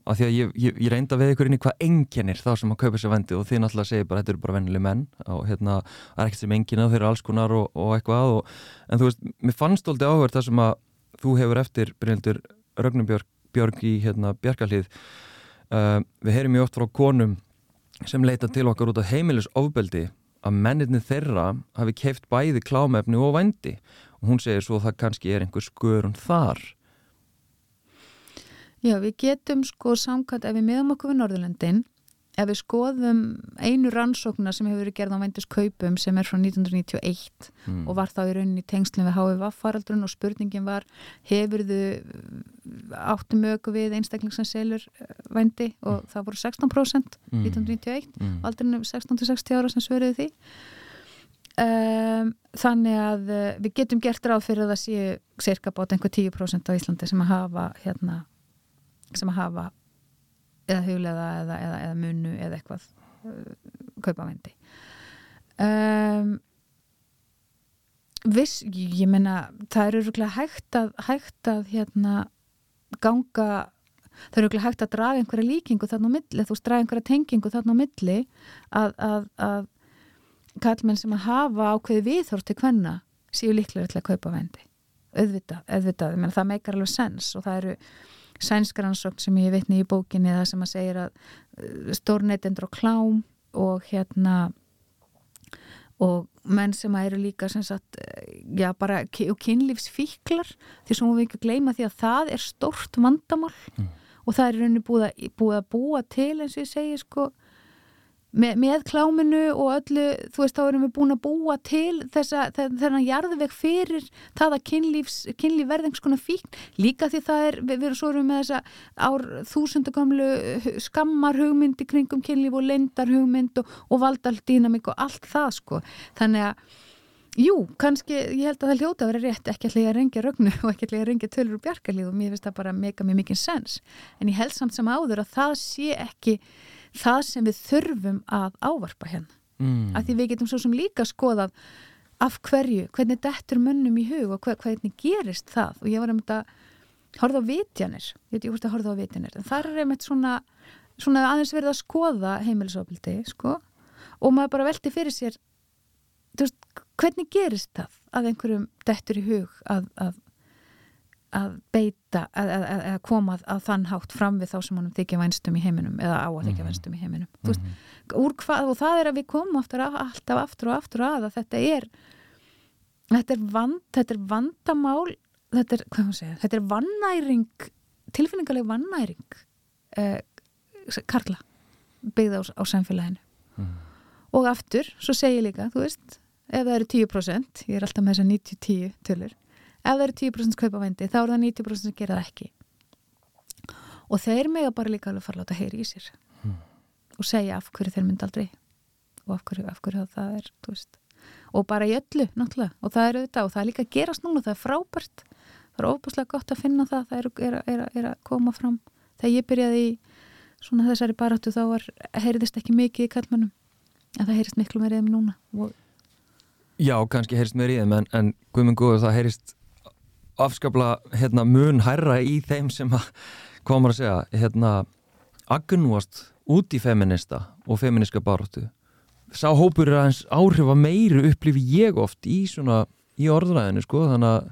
af því að ég, ég, ég reynda við ykkur inn í hvað enginnir þá sem að kaupa sér vendi og þið náttúrulega segir bara þetta eru bara vennileg menn og hérna það er ekkert sem enginn þeir eru alls konar og, og eitthvað en þú veist, mér fannst alltaf áhverð það sem að þú hefur eftir Bryndur Rögnubjörg í hérna Bjarkalíð uh, við heyrim mjög oft frá konum sem leita til okkar út af heimilis ofbeldi að menninni þeirra hafi keift bæði klámefni og vændi. Og hún segir svo að það kannski er einhver skörun þar Já, við getum sko samkvæmt ef við miðum okkur við Norðurlöndin ef við skoðum einu rannsóknar sem hefur verið gerð á væntiskaupum sem er frá 1991 mm. og var þá í rauninni tengslinn við HVV-faraldrun og spurningin var hefur þau áttu mögu við einstakling sem selur eh, vændi og mm. það voru 16% mm. 1991 mm. og aldrei 16-60 ára sem svöruði því um, þannig að uh, við getum gert ráð fyrir að það séu cirka bát einhver 10% á Íslandi sem að hafa hérna, sem að hafa eða huglega eða, eða, eða munu eða eitthvað uh, kaupa vendi um, viss, ég menna það eru hægt að hægt að hérna ganga, það eru hægt að draga einhverja líkingu þarna á milli, þú draga einhverja tengingu þarna á milli að, að, að kallmenn sem að hafa ákveði viðhort til hvenna séu líklega til að kaupa vendi. Auðvitað, auðvitað, menn það meikar alveg sens og það eru sænskaransókn sem ég vitni í bókinni það sem að segja að uh, stórneitendur og klám og hérna og menn sem eru líka sem sagt, uh, já bara kynlífsfíklar því sem við ekki gleyma því að það er stort vandamál mm. og það er að, búið að búa til eins og ég segi sko með, með kláminu og öllu þú veist þá erum við búin að búa til þessa, þennan jarðveg fyrir það að kynlífs, kynlíf verðings konar fíkn, líka því það er við erum svo erum með þessa ár þúsundagamlu skammar hugmyndi kringum kynlíf og lendar hugmynd og, og valdaldínamik og allt það sko, þannig að Jú, kannski, ég held að það hljóta að vera rétt ekki að reyngja rögnu og ekki að reyngja tölur og bjargarlíð og mér finnst það bara mega mjög mikið sens. En ég held samt sem áður að það sé ekki það sem við þurfum að ávarpa hérna. Mm. af því við getum svo sem líka skoðað af hverju, hvernig dettur mönnum í hug og hver, hvernig gerist það? Og ég var einmitt að horfa á vitjanir. Ég veit ég hvort að horfa á vitjanir. En það er einmitt svona, svona aðeins verið að skoða heimilisofbildi sko. Og maður bara veldi fyrir sér veist, hvernig gerist það að einhverjum dettur í hug að, að, að beita að, að koma að þann hátt fram við þá sem honum þykja vænstum í heiminum eða á að þykja Mhm. vænstum í heiminum mm Mhm. veist, úr hvað, og það er að við komum aftur, alltaf aftur og aftur að að þetta er þetta er, vand, þetta er vandamál þetta er, hvað maður segja, þetta er vannæring tilfinningaleg vannæring eh, Karla byggða á, á samfélaginu Mhm. og aftur, svo segi ég líka þú veist, ef það eru 10% ég er alltaf með þess að 90-10 tölur ef það eru 10% kaupa vendi, þá er það 90% sem gera það ekki. Og þeir mega bara líka alveg fara að láta heyri í sér. Hmm. og segja af hverju þeir myndi aldrei. Og af hverju, af hverju það er og bara í öllu náttúrulega, og það er auðvitað og það er líka að gerast núna, það er frábært. Það er óbúslega gott að finna það það er, er, er, er að koma fram. Þegar ég byrjaði í svona þessari baráttu þá var, heyrðist ekki mikið í kallmannum en það heyrist miklu meira í þeim núna. Og Já, kannski heyrist meir í þeim en, en guðmund góður það heyrist afskapla hérna, mun hærra í þeim sem að, hvað maður að segja hérna, agnúast út í feminista og feministka baráttu. Sá hópur er aðeins áhrifa meiri upplifi ég oft í svona í orðræðinu sko þannig að,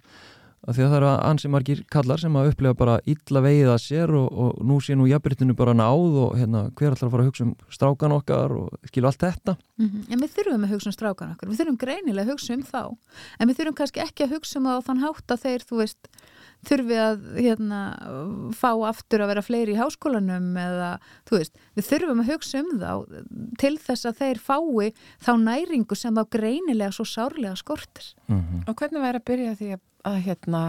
að því að það eru ansi margir kallar sem að upplifa bara illa vegið að sér og, og nú sé nú jafnbrytinu bara náð og hérna hver ætlar að fara að hugsa um strákan okkar og skilu allt þetta Mhm. En við þurfum að hugsa um strákan okkur, við þurfum greinilega að hugsa um þá, en við þurfum kannski ekki að hugsa um það á þann hátt að þeir, þú veist, þurfi að hérna, fá aftur að vera fleiri í háskólanum eða, þú veist, við þurfum að hugsa um þá til þess að þeir fái þá næringu sem þá greinilega svo sárlega skortir. mm -hmm. Og hvernig væri að byrja því að, að hérna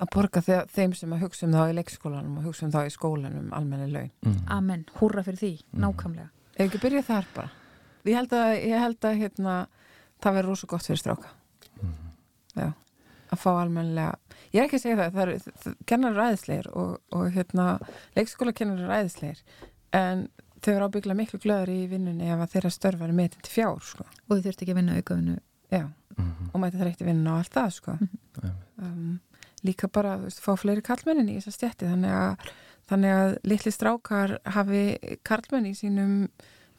að borga þe- þeim sem að hugsa um þá í leikskólanum og hugsa um þá í skólanum almenni laun. Amen, húrra fyrir því, Mhm. nákvæmlega. Ef ekki byrja þar bara. Ég held að, ég held að hérna, það verður rosa gott fyrir stráka. Já, að fá almennilega. Ég er ekki að segja það, það eru kennar ræðisleir og, og hérna, leikskóla kennar ræðisleir en þau eru ábyggla miklu glöður í vinnunni ef að þeirra störf verður metin til fjár, sko. Og þið þurft ekki að vinna aukaðinu. Já, og mæti það reyndi vinna og allt það, sko. um, líka bara veist, fá fleiri karlmennin í þessa stjætti þannig að, þannig að litli strákar hafi karlmenn í sínum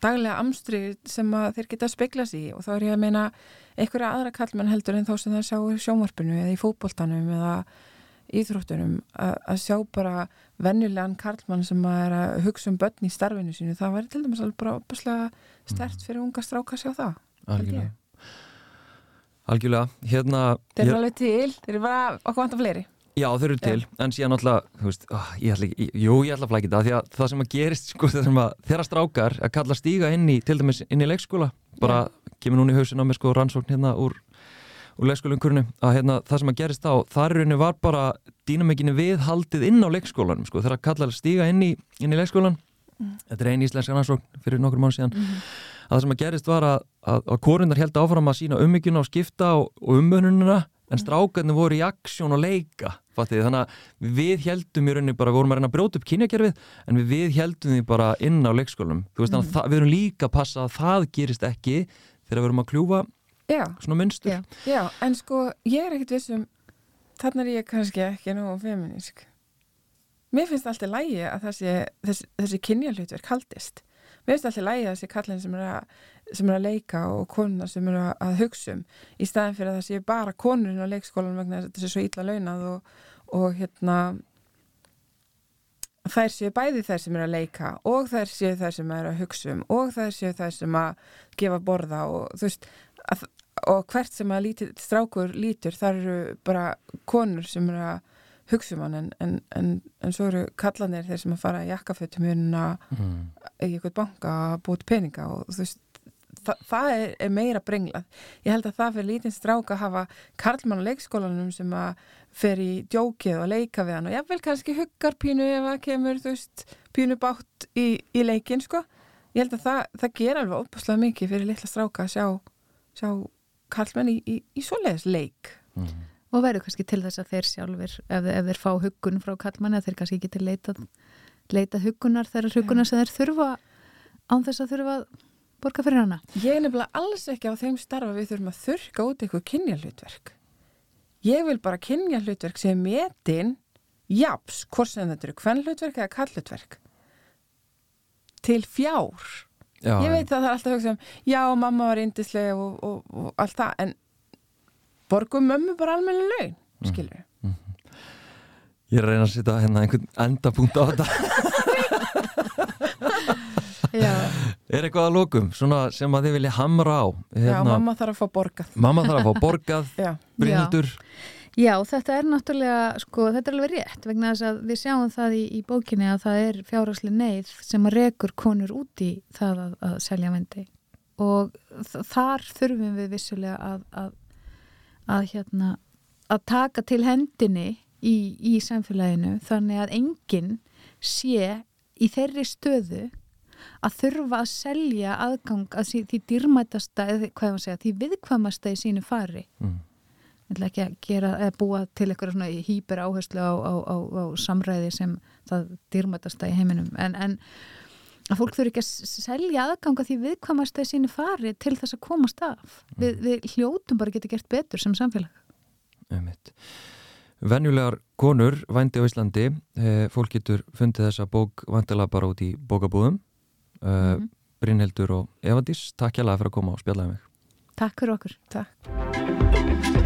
daglega amstri sem að þeir geta að spegla sig í. Og þá er ég að meina einhverja aðra karlmenn heldur en þá sem það sjá í sjónvarpinu eða í fótboltanum eða íþróttunum að, að sjá bara venjulegan karlmann sem að er að hugsa um börn í starfinu sínu það væri til dæmis alveg bara stert fyrir unga stráka að sjá það Algjörlega Algjörlega, hérna þeir eru alveg til, þeir eru bara okkur vantar fleiri. Já, þeir eru til, en síðan náttúrulega þú veist, oh, ég ætla ekki, jú, ég ætla að flækja það því að það sem að gerist, sko, það sem að þeirra strákar að kalla stíga inn í, til dæmis inn í leikskóla, bara kemur núna í hausin á mig sko rannsókn hérna úr úr leikskólaumkurinu, að hérna það sem að gerist þá, þar í rauninni var bara dýnamikinu viðhaldið inn á leikskólanum sko, þeirra kalla stíga inn í, inn í leikskólan þetta er eini íslenska rannsókn fyrir nokkur mánu síðan að það sem að gerist var að, að, að korundar held áfram að sína ummyggjuna og skipta og, og umbönununa en strákarnir voru í aksjón og leika fattiði, þannig að við heldum í rauninni bara, við vorum að reyna að brjóta upp kynjakerfið en við, heldum því bara inn á leikskólum. Þú veist, þannig að það, við erum líka að passa að það gerist ekki þegar við erum að kljúfa Já, svona munstur Já. Já, en sko, ég er ekkit vissum þarna er ég kannski ekki nú feminísk mér finnst alltaf lægi að þessi, þessi, þessi kynjahlutverk haldist mér finnst alltaf lægi að þessi kallin sem er að, sem er að leika og konunar sem er að, hugsa um. Í staðin fyrir að það sé bara konurinn á leikskólan vegna þess að þetta sé svo illa launað og, og hérna þær séu bæði þær sem er að leika og þær séu þær sem er að hugsa um og þær séu þær sem að gefa borða og þú veist að, og hvert sem að lítil, strákur lítur þar eru bara konur sem eru að hugsa um hann en, en, en, en svo eru kallanir þeir sem að fara í jakkafötum unna mm. í eitthvað banka að búið peninga og þú veist þa það er, er meira brenglað. Ég held að það fyrir lítinn strák að hafa karlmann á leikskólanum sem að fer í djókið og leika við hann og jáfnvel kannski huggar pínu ef að kemur, veist, pínu bátt í, í leikin, sko. Ég held að það, það ger alveg óbúslega mikið fyrir litla stráka að sjá, sjá karlmenn í, í, í svoleiðis leik. Mm. Og verður kannski til þess að þeir sjálfur ef, ef þeir fá huggun frá kallmanni að þeir kannski geti leitað, leitað huggunar þeirra huggunar sem þeir þurfa án þess að þurfa að borga fyrir hana Ég er nefnilega alls ekki á þeim starfa við þurfum að þurka út eitthvað kynjahlutverk. Ég vil bara kynjahlutverk sem metin japs, hvort sem þetta eru kvennhlutverk eða kallhlutverk. Til fjár. Já, Ég veit að það er alltaf hugsa um, já, mamma var indislega og, og, og allt það, en borgum mömmu bara almenni laun, skilur við. Ég er að reyna að setja hérna einhvern endapunkt á þetta. [LAUGHS] Já, Er eitthvað að lókum, svona sem að þið vilja hamra á Já, hérna, mamma þarf að fá borgað. mamma þarf að fá borgað [LAUGHS] Já, Brynhildur. Já, þetta er náttúrulega, sko, þetta er alveg rétt vegna þess að við sjáum það í, í bókinni að það er fjárhagsli neyð sem að rekur konur út í það að, að selja vendi og þar þurfum við vissulega að, að, að, hérna, að taka til hendinni í, í samfélaginu þannig að enginn sé í þeirri stöðu að þurfa að selja aðgang að því, dýrmætasta, eða hvað að segja, því viðkvæmasta í sínu fari mm. Ég ætla ekki að gera, eða búa til eitthvað svona hýper áherslu á, á, á, á samræði sem það dýrmætasta í heiminum en, en að fólk þurfi ekki að selja aðganga því viðkvæmast í sínu fari til þess að komast af við, við hljótum bara geta gert betur sem samfélag Einmitt. Venjulegar konur vændi á Íslandi eh, fólk getur fundið þessa bók vantilega bara út í bókabúðum eh, Mhm. Brynhildur og Evadís, takk hjá fyrir að koma og spjallaði mig Takk fyrir okkur takk.